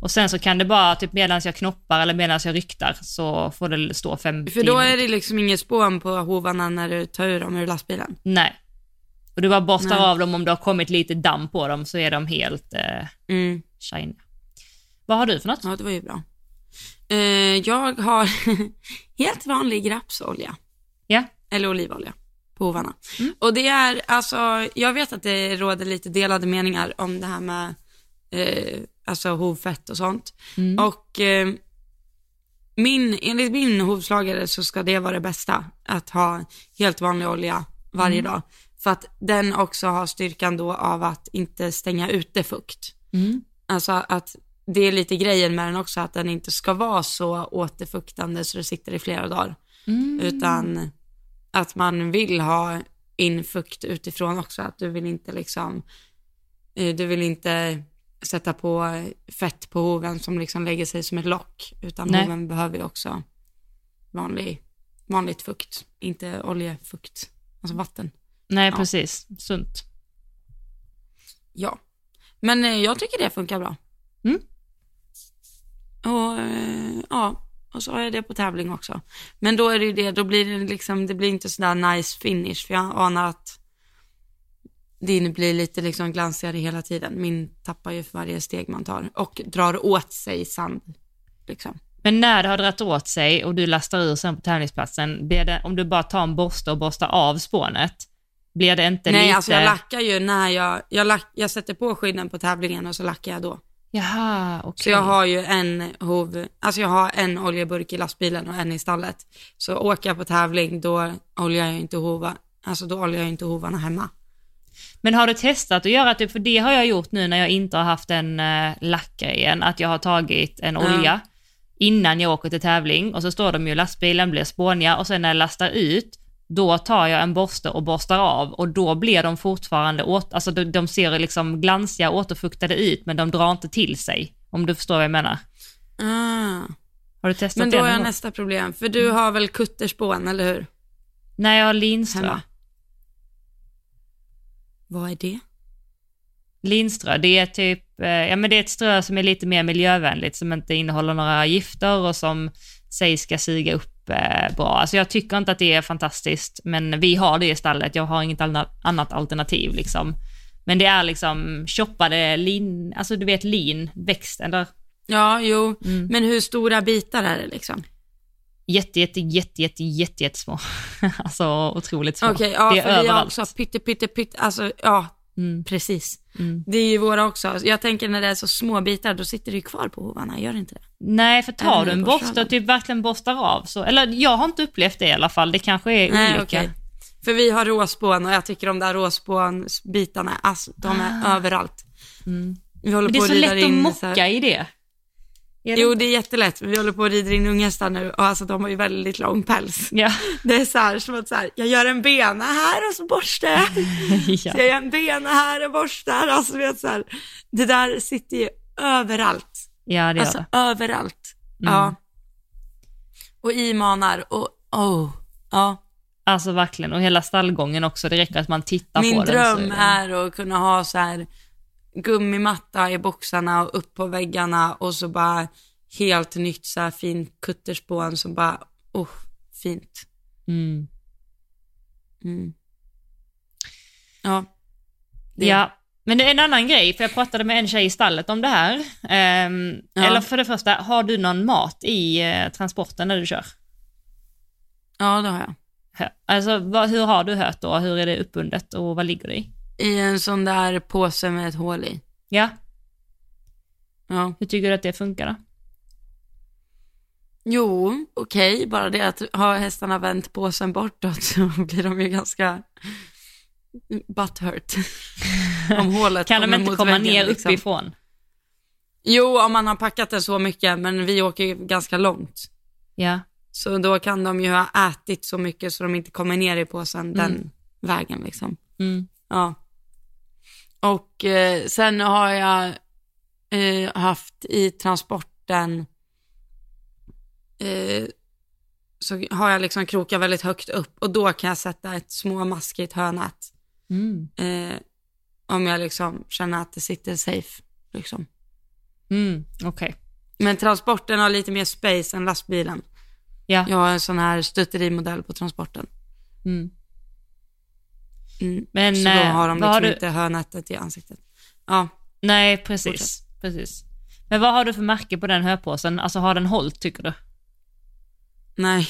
Och sen så kan det bara, typ medan jag knoppar eller medan jag ryktar, så får det stå fem För då är det liksom inget spån på hovarna när du tar ur dem ur lastbilen. Nej. Och du bara borstar Nej. av dem om det har kommit lite damm på dem så är de helt eh, Mm. shiny. Vad har du för något? Ja, det var ju bra. Eh, jag har [laughs] helt vanlig rapsolja, Ja. eller olivolja, på hovarna. Mm. Och det är, alltså, jag vet att det råder lite delade meningar om det här med, eh, alltså hovfett och sånt. Mm. Och eh, min, enligt min hovslagare så ska det vara det bästa, att ha helt vanlig olja varje Mm. dag. För att den också har styrkan då av att inte stänga ute fukt. Mm. Alltså att det är lite grejen med den också, att den inte ska vara så återfuktande så det sitter i flera dagar. Mm. Utan att man vill ha in fukt utifrån också, att du vill inte liksom, eh, du vill inte sätta på fett på hoven som liksom lägger sig som ett lock, utan Nej. hoven behöver ju också vanlig, vanligt fukt, inte oljefukt, alltså vatten. Nej, Ja. precis. Sunt. Ja, men eh, jag tycker det funkar bra. Mm. Och eh, ja, och så har jag det på tävling också. Men då är det ju det, då blir det liksom, det blir inte sådär nice finish, för jag anar att din blir lite liksom glansigare hela tiden. Min tappar ju för varje steg man tar och drar åt sig sand. Liksom. Men när det har dragit åt sig och du lastar ur sen på tävlingsplatsen, det, om du bara tar en borste och borstar av spånet, blir det inte Nej, lite... alltså jag lackar ju när jag, jag, lack, jag sätter på skydden på tävlingen och så lackar jag då. Jaha, okej. Så jag har ju en hov, alltså jag har en oljeburk i lastbilen och en i stallet. Så åker jag på tävling då oljar jag inte hova, alltså då oljar jag inte hovarna hemma. Men har du testat att göra typ, för det har jag gjort nu när jag inte har haft en uh, lackgrejen, att jag har tagit en Ja. olja innan jag åker till tävling och så står de ju lastbilen, blir spåniga och sen när jag lastar ut, då tar jag en borste och borstar av och då blir de fortfarande, åt, alltså de, de ser liksom glansiga återfuktade ut men de drar inte till sig, om du förstår vad jag menar. Ah. Har du testat Men det då någon är gång? nästa problem, för du har väl kutterspån, eller hur? Nej, jag har linströ. Hemma. Vad är det? Linströ, det är typ, eh, ja men det är ett strö som är lite mer miljövänligt, som inte innehåller några gifter och som sägs ska suga upp superbra. Alltså jag tycker inte att det är fantastiskt, men vi har det i stallet. Jag har inget annat alternativ liksom. Men det är liksom choppade lin, alltså du vet lin, eller? Ja, jo, mm. men hur stora bitar är det liksom? Jätte, jätte, jätte, jätte, jätte, jättesmå. [laughs] alltså otroligt små. Okej, okay, ja, det är för överallt. vi har också pytte, pytte, pytte, alltså ja, mm. precis. Mm. Det är ju våra också. Jag tänker när det är så små bitar, då sitter det ju kvar på hovarna, gör det inte det? Nej, för tar du en borste och typ verkligen borstar av så, eller jag har inte upplevt det i alla fall, det kanske är Nej, olika. Okay. För vi har råspån och jag tycker de där råspånsbitarna, alltså de är ah. överallt. Mm. Vi håller det är på så lätt att mocka i det. Det jo, det är jättelätt. Vi håller på att rida in unghästar nu och alltså de har ju väldigt lång päls. Ja. Det är så här som att så här, jag gör en bena här och så borstar jag. [laughs] ja. Så jag gör en bena här och borstar. Alltså vet så här, det där sitter ju överallt. Ja, det alltså, det. överallt. Mm. Ja. Och imanar och, oh, ja. Alltså verkligen, och hela stallgången också, det räcker att man tittar Min på den. Min dröm är att kunna ha så här gummimatta i boxarna och upp på väggarna och så bara helt nytt så här fint kutterspån som bara, oh, fint. Mm. Mm. Ja. Det. Ja, men det är en annan grej, för jag pratade med en tjej i stallet om det här. Um, ja. Eller för det första, har du någon mat i uh, transporten när du kör? Ja, det har jag. Alltså, vad, hur har du hört då? Hur är det uppbundet och vad ligger det i? I en sån där påse med ett hål i. Ja. Ja. Hur tycker du att det funkar då? Jo, okej, okay. bara det att har hästarna vänt påsen bortåt så [laughs] blir de ju ganska butthurt. [laughs] om hålet Kan de inte komma väggen, ner liksom. uppifrån? Jo, om man har packat den så mycket, men vi åker ju ganska långt. Ja. Så då kan de ju ha ätit så mycket så de inte kommer ner i påsen mm. den vägen liksom. Mm. Ja. Och eh, sen har jag eh, haft i transporten eh, så har jag liksom krokar väldigt högt upp och då kan jag sätta ett småmaskigt hönät. Mm. Eh, om jag liksom känner att det sitter safe. Liksom. Mm, okay. Men transporten har lite mer space än lastbilen. Ja. Jag har en sån här stutterimodell på transporten. Mm. Mm. Men, så då eh, har de liksom har du... inte hönättet i ansiktet. Ja. Nej, precis. precis. Men vad har du för märke på den höpåsen? Alltså har den hållt tycker du? Nej.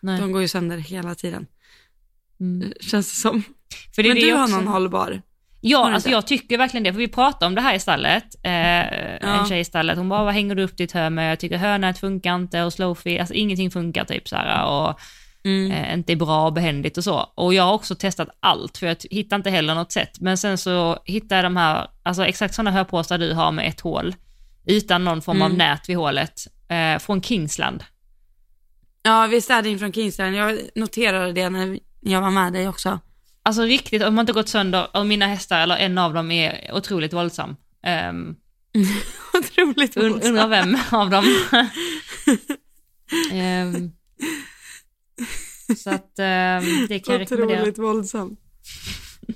Nej. De går ju sönder hela tiden. Mm. Känns det som. För det Men du har någon hållbar? Ja, alltså jag tycker verkligen det, för vi pratade om det här i stallet, eh, ja. en tjej i stallet, hon bara, vad hänger du upp ditt hö med? Jag tycker hönät funkar inte och slowfee, alltså ingenting funkar typ så här och mm. eh, inte är bra och behändigt och så. Och jag har också testat allt, för jag hittar inte heller något sätt. Men sen så hittade jag de här, alltså exakt sådana hörpåsar du har med ett hål, utan någon form mm. av nät vid hålet, eh, från Kingsland. Ja, visst är det från Kingsland. Jag noterade det när jag var med dig också. Alltså riktigt, om man inte gått sönder, och mina hästar, eller en av dem är otroligt våldsam. Um, [laughs] otroligt våldsam. Undrar vem av dem. um, [laughs] så att um, det kan jag rekommendera. Otroligt våldsam.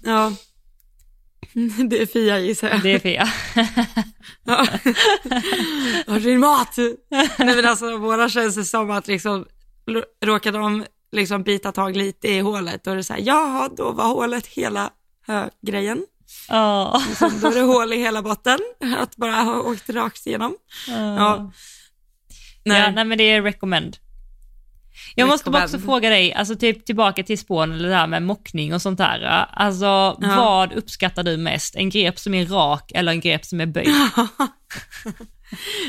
Ja. Det är Fia gissar jag. Det är Fia. ja. Har din mat? Nej men alltså våra känns det som att liksom råkade de liksom bita tag lite i hålet, är det så här, jaha, då var hålet hela grejen. Oh. då är det hål i hela botten, att bara ha åkt rakt igenom. Oh. Ja. Nej. Ja, nej men det är recommend. Jag måste bara också fråga dig, alltså typ tillbaka till spån eller det här med mockning och sånt där. Alltså ja. vad uppskattar du mest? En grep som är rak eller en grep som är böjd? [laughs]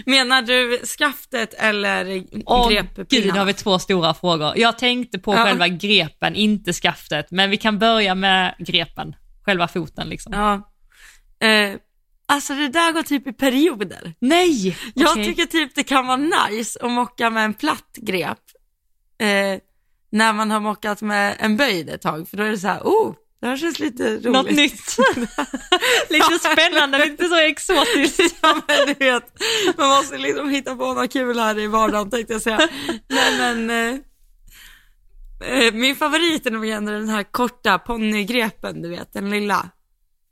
Menar du skaftet eller Åh, grepppinnarna? Gud, har vi två stora frågor. Jag tänkte på ja. själva grepen, inte skaftet, men vi kan börja med grepen, själva foten liksom. Ja. Eh, alltså det där går typ i perioder. Nej! Jag okay. tycker typ det kan vara nice att mocka med en platt grep. Eh, när man har mockat med en böjd ett tag, för då är det så här, oh, det här känns lite roligt. Något nytt. [laughs] lite spännande, lite så exotiskt. [laughs] ja, men du vet, man måste liksom hitta på något kul här i vardagen tänkte jag säga. Nej men, eh, eh min favorit är nog ändå den här korta ponnygrepen, du vet, den lilla.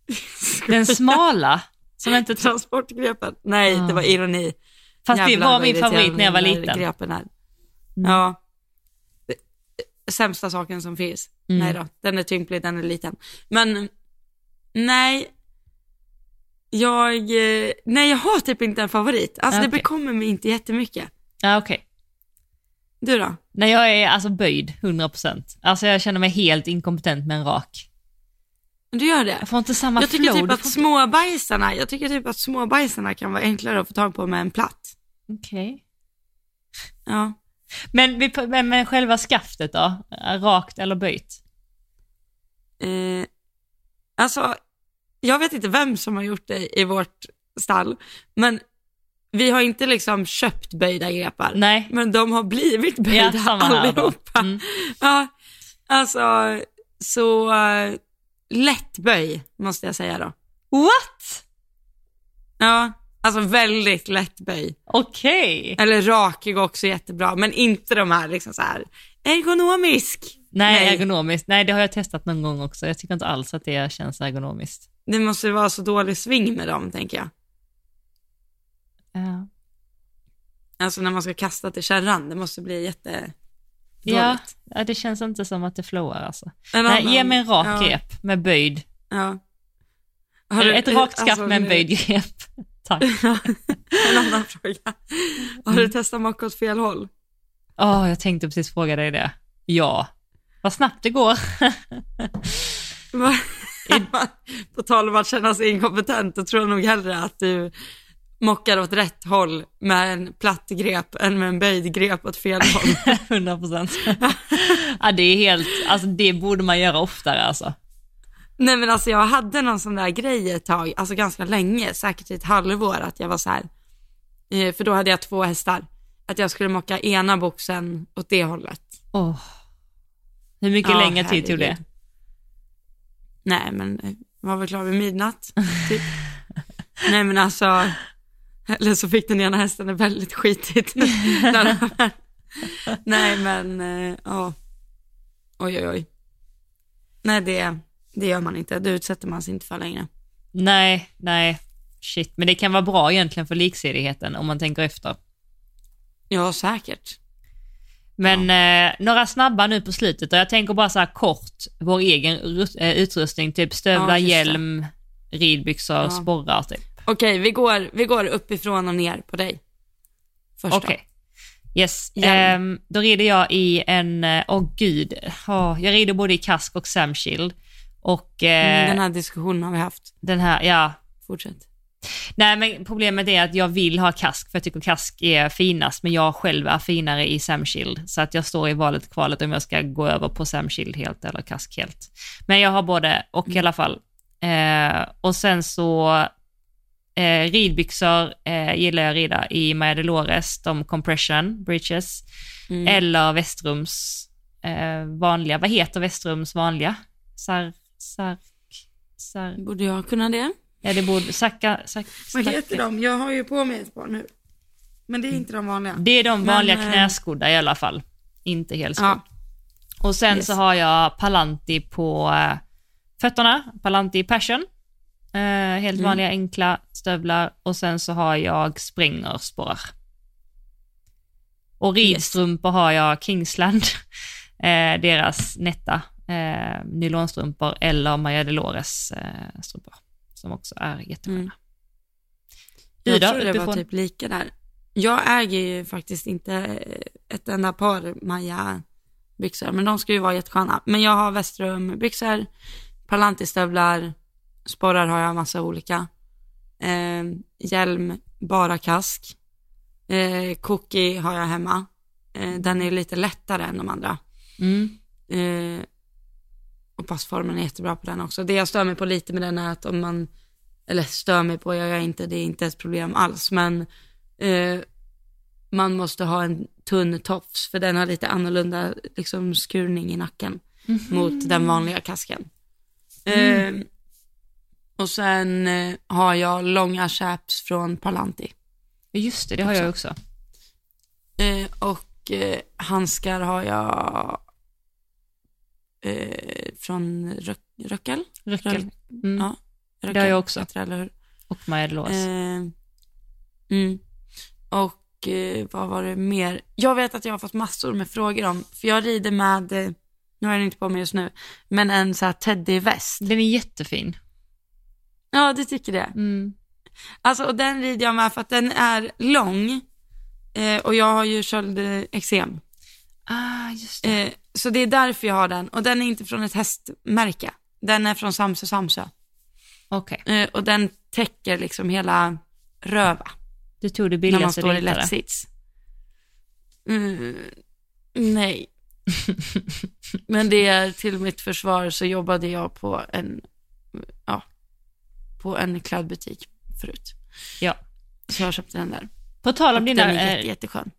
[laughs] Den smala? Som inte... Transportgrepen. Nej, ah. det var ironi. Fast Jävlar, det var min favorit när jag var liten. Grepen här. Ja. Det- Sämsta saken som finns. Mm. Nej då, den är tymplig, den är liten. Men nej, jag, eh, nej jag har typ inte en favorit. Alltså det Okej. bekommer mig inte jättemycket. Ja, okej. Du då? Nej, jag är alltså böjd, 100%. Alltså jag känner mig helt inkompetent med en rak. Du gör det? Jag får inte samma Jag tycker flow. typ att inte- småbajsarna, jag tycker typ att småbajsarna kan vara enklare att få tag på med en platt. Okej. Ja. Men, vi- men, men själva skaftet då? Rakt eller böjt? Eh, alltså, jag vet inte vem som har gjort det i vårt stall, men vi har inte liksom köpt böjda grepar. Nej. Men de har blivit böjda Ja, allihopa. Mm. Ja, alltså så uh, lätt böj måste jag säga då. What? Ja, alltså väldigt lätt böj. Okej. Eller rak går också jättebra, men inte de här liksom så här ergonomisk. Nej, Nej. ergonomiskt. Nej, det har jag testat någon gång också. Jag tycker inte alls att det känns ergonomiskt. Det måste vara så dålig sving med dem tänker jag. Ja. Alltså när man ska kasta till kärran, det måste bli jätte Ja, ja, det känns inte som att det flowar alltså. En Nej, annan- ge mig en rak ja, grep med böjd. Ja. Ett rakt skaft alltså, med en böjd grep. Tack. [laughs] en annan fråga. Har du testat mocka åt fel håll? Åh, jag tänkte precis fråga dig det. Ja. Vad snabbt det går. [laughs] På tal om att känna sig inkompetent, då tror jag nog hellre att du mockar åt rätt håll med en platt grep än med en böjd grep åt fel håll. [laughs] 100 procent. ja, det är helt, alltså det borde man göra oftare alltså. Nej men alltså jag hade någon sån där grej ett tag, alltså ganska länge, säkert i ett halvår, att jag var så här, eh, för då hade jag två hästar, att jag skulle mocka ena boxen åt det hållet. Åh. Hur mycket Ja, längre tid tog det? Nej men eh, var väl klar vid midnatt, typ. [laughs] Nej men alltså, eller så fick den ena hästen det väldigt skitigt. [laughs] Nej men, eh, ja. Oj oj oj. Nej det, det gör man inte, det utsätter man sig inte för längre. Nej, nej. Shit, men det kan vara bra egentligen för liksidigheten om man tänker efter. Ja säkert. Men eh, några snabba nu på slutet och jag tänker bara så här kort, vår egen eh, utrustning, typ stövlar, Ja, hjälm, ridbyxor, Ja. sporrar typ. Okej, vi, går, vi går uppifrån och ner på dig. Först Okej. Yes, Hjälm. ehm, då rider jag i en, eh, åh gud, Åh, jag rider både i kask och samshield. Och eh, Mm, Den här diskussionen har vi haft. den här, ja. Fortsätt. Nej men problemet är att jag vill ha kask för jag tycker kask är finast men jag själv är finare i samshield. Så att jag står i valet kvalet om jag ska gå över på samshield helt eller kask helt. Men jag har både och Mm. i alla fall. Eh, och sen så eh, ridbyxor eh, gillar jag att rida i Maya Dolores, de compression breeches. Mm. Eller Västrums eh, vanliga, vad heter Västrums vanliga? Sar, sar, sar, Borde jag kunna det? ja det borde, sacka, sack, Vad heter de? Jag har ju på mig ett par nu. Men det är inte de vanliga. Det är de Men, vanliga eh, knäskodda i alla fall, inte helskor. Ja. Och sen Yes. så har jag Palanti på eh, fötterna, Palanti Passion. Eh, helt Mm. vanliga enkla stövlar och sen så har jag Springersporrar. Och ridstrumpor har jag Kingsland, [laughs] eh, deras nätta eh, nylonstrumpor eller Maja Delores eh, strumpor som också är jättesköna. Mm. Jag tror det var typ lika där. Jag äger ju faktiskt inte ett enda par Maja byxor, men de ska ju vara jättesköna. Men jag har Västrum byxor, Palanti-stövlar, sporrar har jag massa olika. Eh, hjälm, bara kask. Eh, cookie har jag hemma. Eh, den är lite lättare än de andra. Mm. Eh, och passformen är jättebra på den också. Det jag stör mig på lite med den är att om man, eller stör mig på, jag gör inte, det är inte ett problem alls, men eh, man måste ha en tunn tofs för den har lite annorlunda liksom, skurning i nacken mot den vanliga kasken. Eh, och sen eh, har jag långa chaps från Palanti. Just det, det har jag också. Eh, och eh, handskar har jag eh, från Röck, Röckel. Röckel. Mm. Ja, Röckel Det har jag också. eller? Och Maja Dolores. Eh, mm. Och Och eh, vad var det mer? Jag vet att jag har fått massor med frågor om, för jag rider med, eh, nu har jag den inte på mig just nu, men en så här teddyväst. Den är jättefin. Ja, du tycker det? Mm. Alltså, och den rider jag med för att den är lång eh, och jag har ju köldexem. Ah, just det. Eh, så det är därför jag har den. Och den är inte från ett hästmärke. Den är från Samsö Samsö. Okej, Eh, och den täcker liksom hela röva du tog det när man billigaste står i hittade. lättsits. Mm, nej. [laughs] Men det är till mitt försvar så jobbade jag på en, ja, på en klädbutik förut. Ja. Så jag köpte den där. På tal om Och dina... den är jätte, eh, jätteskön.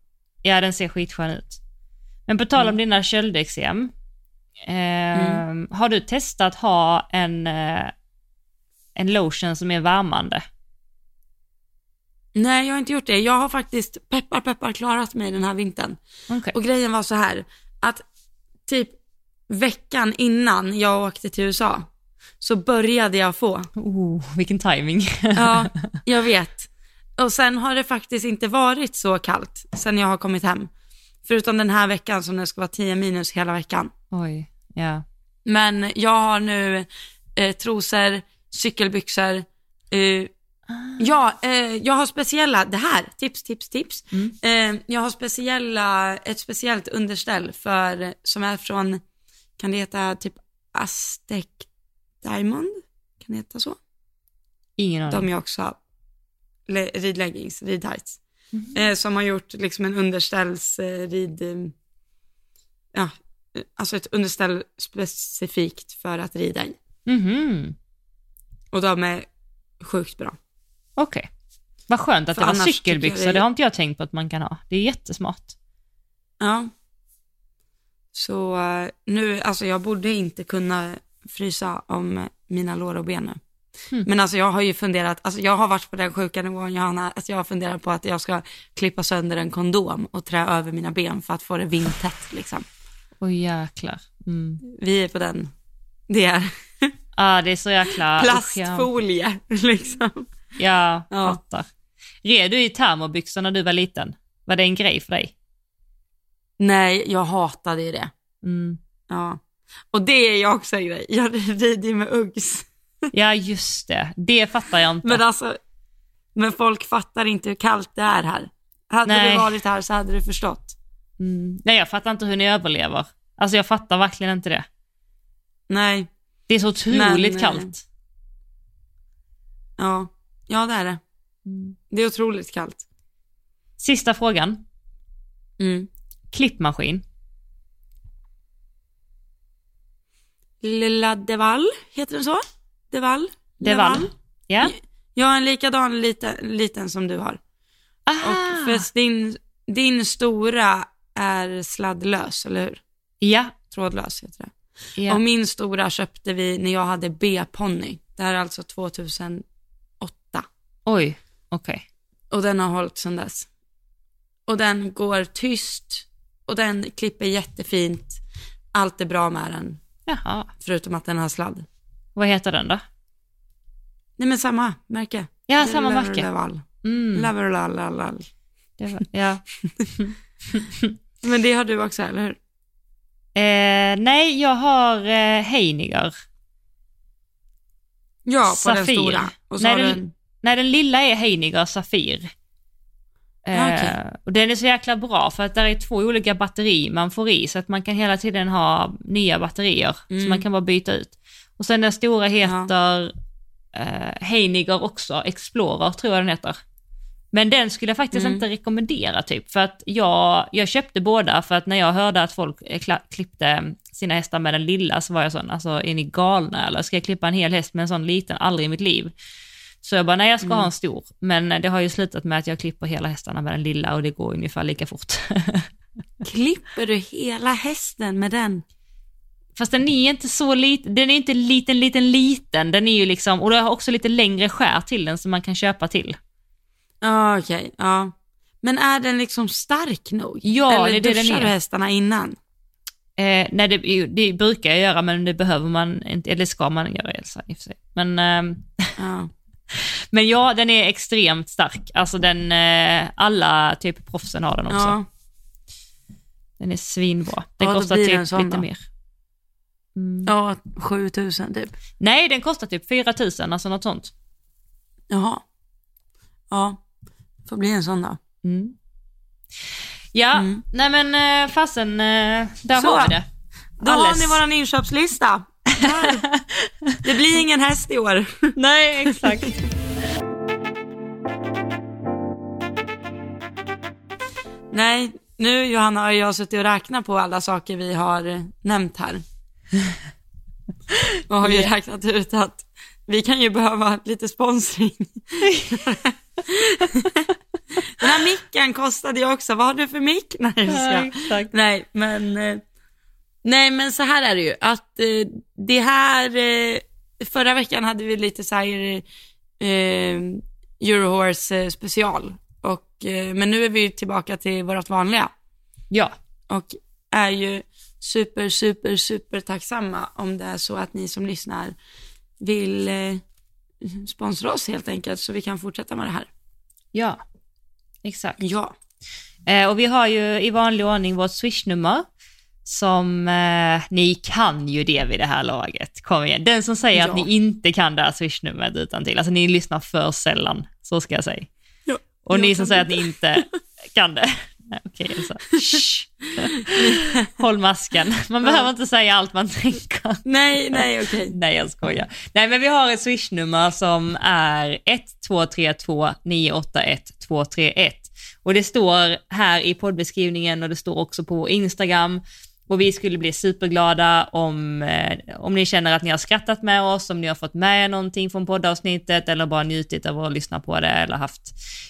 Ja, den ser skitskön ut. Men på tal om Mm. dina köldexem. Eh, Har du testat ha en, eh, en lotion som är värmande? Nej, jag har inte gjort det. Jag har faktiskt, peppar peppar, klarat mig den här vintern. Okej. Och grejen var så här, att typ veckan innan jag åkte till USA så började jag få. Oh, vilken timing. Ja, [laughs] jag vet. Och sen har det faktiskt inte varit så kallt sen jag har kommit hem. Förutom den här veckan som det ska vara 10 minus hela veckan. Oj, ja. Men jag har nu eh, trosor, cykelbyxor, eh, Ja, eh, jag har speciella, det här, tips, tips, tips. Eh, jag har speciella, ett speciellt underställ för, som är från, kan det heta typ Aztec Diamond? Kan det heta så? Ingen aning. De är också le- ridleggings, ridtights. Eh, som har gjort liksom en underställs eh, ja, alltså ett underställ specifikt för att rida i. Mhm, Och de är sjukt bra. okej. Vad skönt att För det var cykelbyxor, det- det har inte jag tänkt på att man kan ha. Det är jättesmart. Ja. Så eh, nu, alltså jag borde inte kunna frysa om mina lår och ben nu. Hmm. Men alltså jag har ju funderat, alltså jag har varit på den sjuka nivån Johanna, att jag har funderat på att jag ska klippa sönder en kondom och trä över mina ben för att få det vindtätt liksom. Oj jäklar. Mm. Vi är på den, det är Ah, det är så jäkla... ja. plastfolie [laughs] liksom. Ja, Ja. fattar. Red du i termobyxor när du var liten? Var det en grej för dig? Nej, jag hatade ju det. Mm. Ja. Och det är ju också en grej, jag rider med Uggs. Ja, just det. Det fattar jag inte. Men alltså, men folk fattar inte hur kallt det är här. Hade Nej. du varit här så hade du förstått. Mm. Nej, jag fattar inte hur ni överlever. Alltså jag fattar verkligen inte det. Nej, Det är så otroligt Men, eh, kallt. ja, ja det är det. Mm. Det är otroligt kallt. Sista frågan. Mm. Klippmaskin. Lilla Deval, heter den så? Deval? Deval. Ja. Jag har en likadan liten, liten som du har. Aha. Och för din, din stora är sladdlös, eller hur? Ja. Trådlös heter det. ja. Och min stora köpte vi när jag hade B-ponny. Det här är alltså 2008. Oj, okej. Och den har hållit sedan dess. Och den går tyst och den klipper jättefint. Allt är bra med den, Jaha. förutom att den har sladd. Vad heter den då? Nej men samma märke. Ja, samma märke. Leverlaval. Mm. Var, ja. [laughs] Men det har du också, eller hur? Eh, nej, jag har eh, Heiniger. Ja, på Safir. den stora. Och så Nej, har den- en... Nej, den lilla är Heiniger Safir. Eh, Ja, okej. och den är så jäkla bra för att där är två olika batteri man får i så att man kan hela tiden ha nya batterier Mm. så man kan bara byta ut. Och sen den stora heter eh, Heiniger också, Explorer tror jag den heter. Men den skulle jag faktiskt Mm. inte rekommendera typ för att jag, jag köpte båda för att när jag hörde att folk eh, klippte sina hästar med den lilla så var jag sån, alltså är ni galna eller ska jag klippa en hel häst med en sån liten, aldrig i mitt liv. Så jag bara, nej jag ska Mm. ha en stor. Men det har ju slutat med att jag klipper hela hästarna med den lilla och det går ungefär lika fort. [laughs] Klipper du hela hästen med den? Fast den är inte så liten, den är inte liten, liten, liten. Den är ju liksom, och det har också lite längre skär till den som man kan köpa till. Ja, okej. ja. Men är den liksom stark nog? Ja, Eller det är det den är. du hästarna innan? Eh, nej, det, det brukar jag göra men det behöver man inte, eller ska man göra Elsa i och för sig. Men, ehm, Ja. [laughs] Men ja, den är extremt stark. Alltså den, eh, alla typ proffsen har den också. Ja. Den är svinbra. Den Ja, kostar typ lite då. mer. Mm. ja, 7000 typ. Nej, den kostar typ 4000, alltså något sånt. Jaha. Ja, får bli en sån då. Mm. Ja, Mm. nej men eh, fasen, eh, där Så. har vi det. Då har Alles. ni våran inköpslista. [laughs] Det blir ingen häst i år. [laughs] Nej, exakt. Nej, nu Johanna har jag suttit och räknat på alla saker vi har nämnt här. [laughs] Och har ju räknat ut? Att vi kan ju behöva lite sponsring. [laughs] Den här micken kostade ju också, vad har du för mick? Nej, Ja. Nej, men, eh, nej, men så här är det ju, att eh, det här, eh, förra veckan hade vi lite så här eh, Eurohorse special, och, men nu är vi tillbaka till vårt vanliga. Ja, och är ju super, super, super tacksamma om det är så att ni som lyssnar vill eh, sponsra oss helt enkelt så vi kan fortsätta med det här. ja, exakt. Ja, Eh, och vi har ju i vanlig ordning vårt swishnummer som eh, ni kan ju det vid det här laget. Kom igen. Den som säger Ja. att ni inte kan det här swishnumret utan till. alltså ni lyssnar för sällan, så ska jag säga. ja. Och Jag ni som säger att ni inte kan det. Okej, Elsa. Shh. Håll masken. Man behöver inte säga allt man tänker. Nej, nej, okej. Nej, jag skojar. Nej, men vi har ett swishnummer som är 1232 981 231. Och det står här i poddbeskrivningen och det står också på Instagram. Och vi skulle bli superglada om, eh, om ni känner att ni har skrattat med oss, om ni har fått med er någonting från poddavsnittet eller bara njutit av att lyssna på det eller haft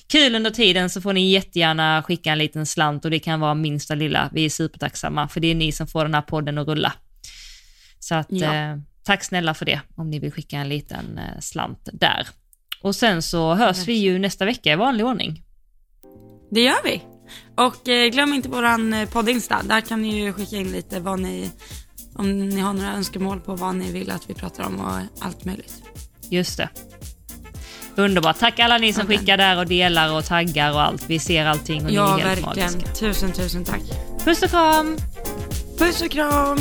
kul under tiden så får ni jättegärna skicka en liten slant och det kan vara minsta lilla. Vi är supertacksamma för det är ni som får den här podden att rulla. Så att Ja. eh, tack snälla för det om ni vill skicka en liten eh, slant där. Och sen så hörs vi ju nästa vecka i vanlig ordning. Det gör vi. Och eh, glöm inte våran eh, poddinsta. Där kan ni ju skicka in lite vad ni, om ni har några önskemål på vad ni vill att vi pratar om och allt möjligt. Just det. Underbart. Tack alla ni som Okej. skickar där och delar och taggar och allt. Vi ser allting och Ja, ni är helt verkligen. magiska. Tusen, tusen tack. Puss och kram! Puss och kram!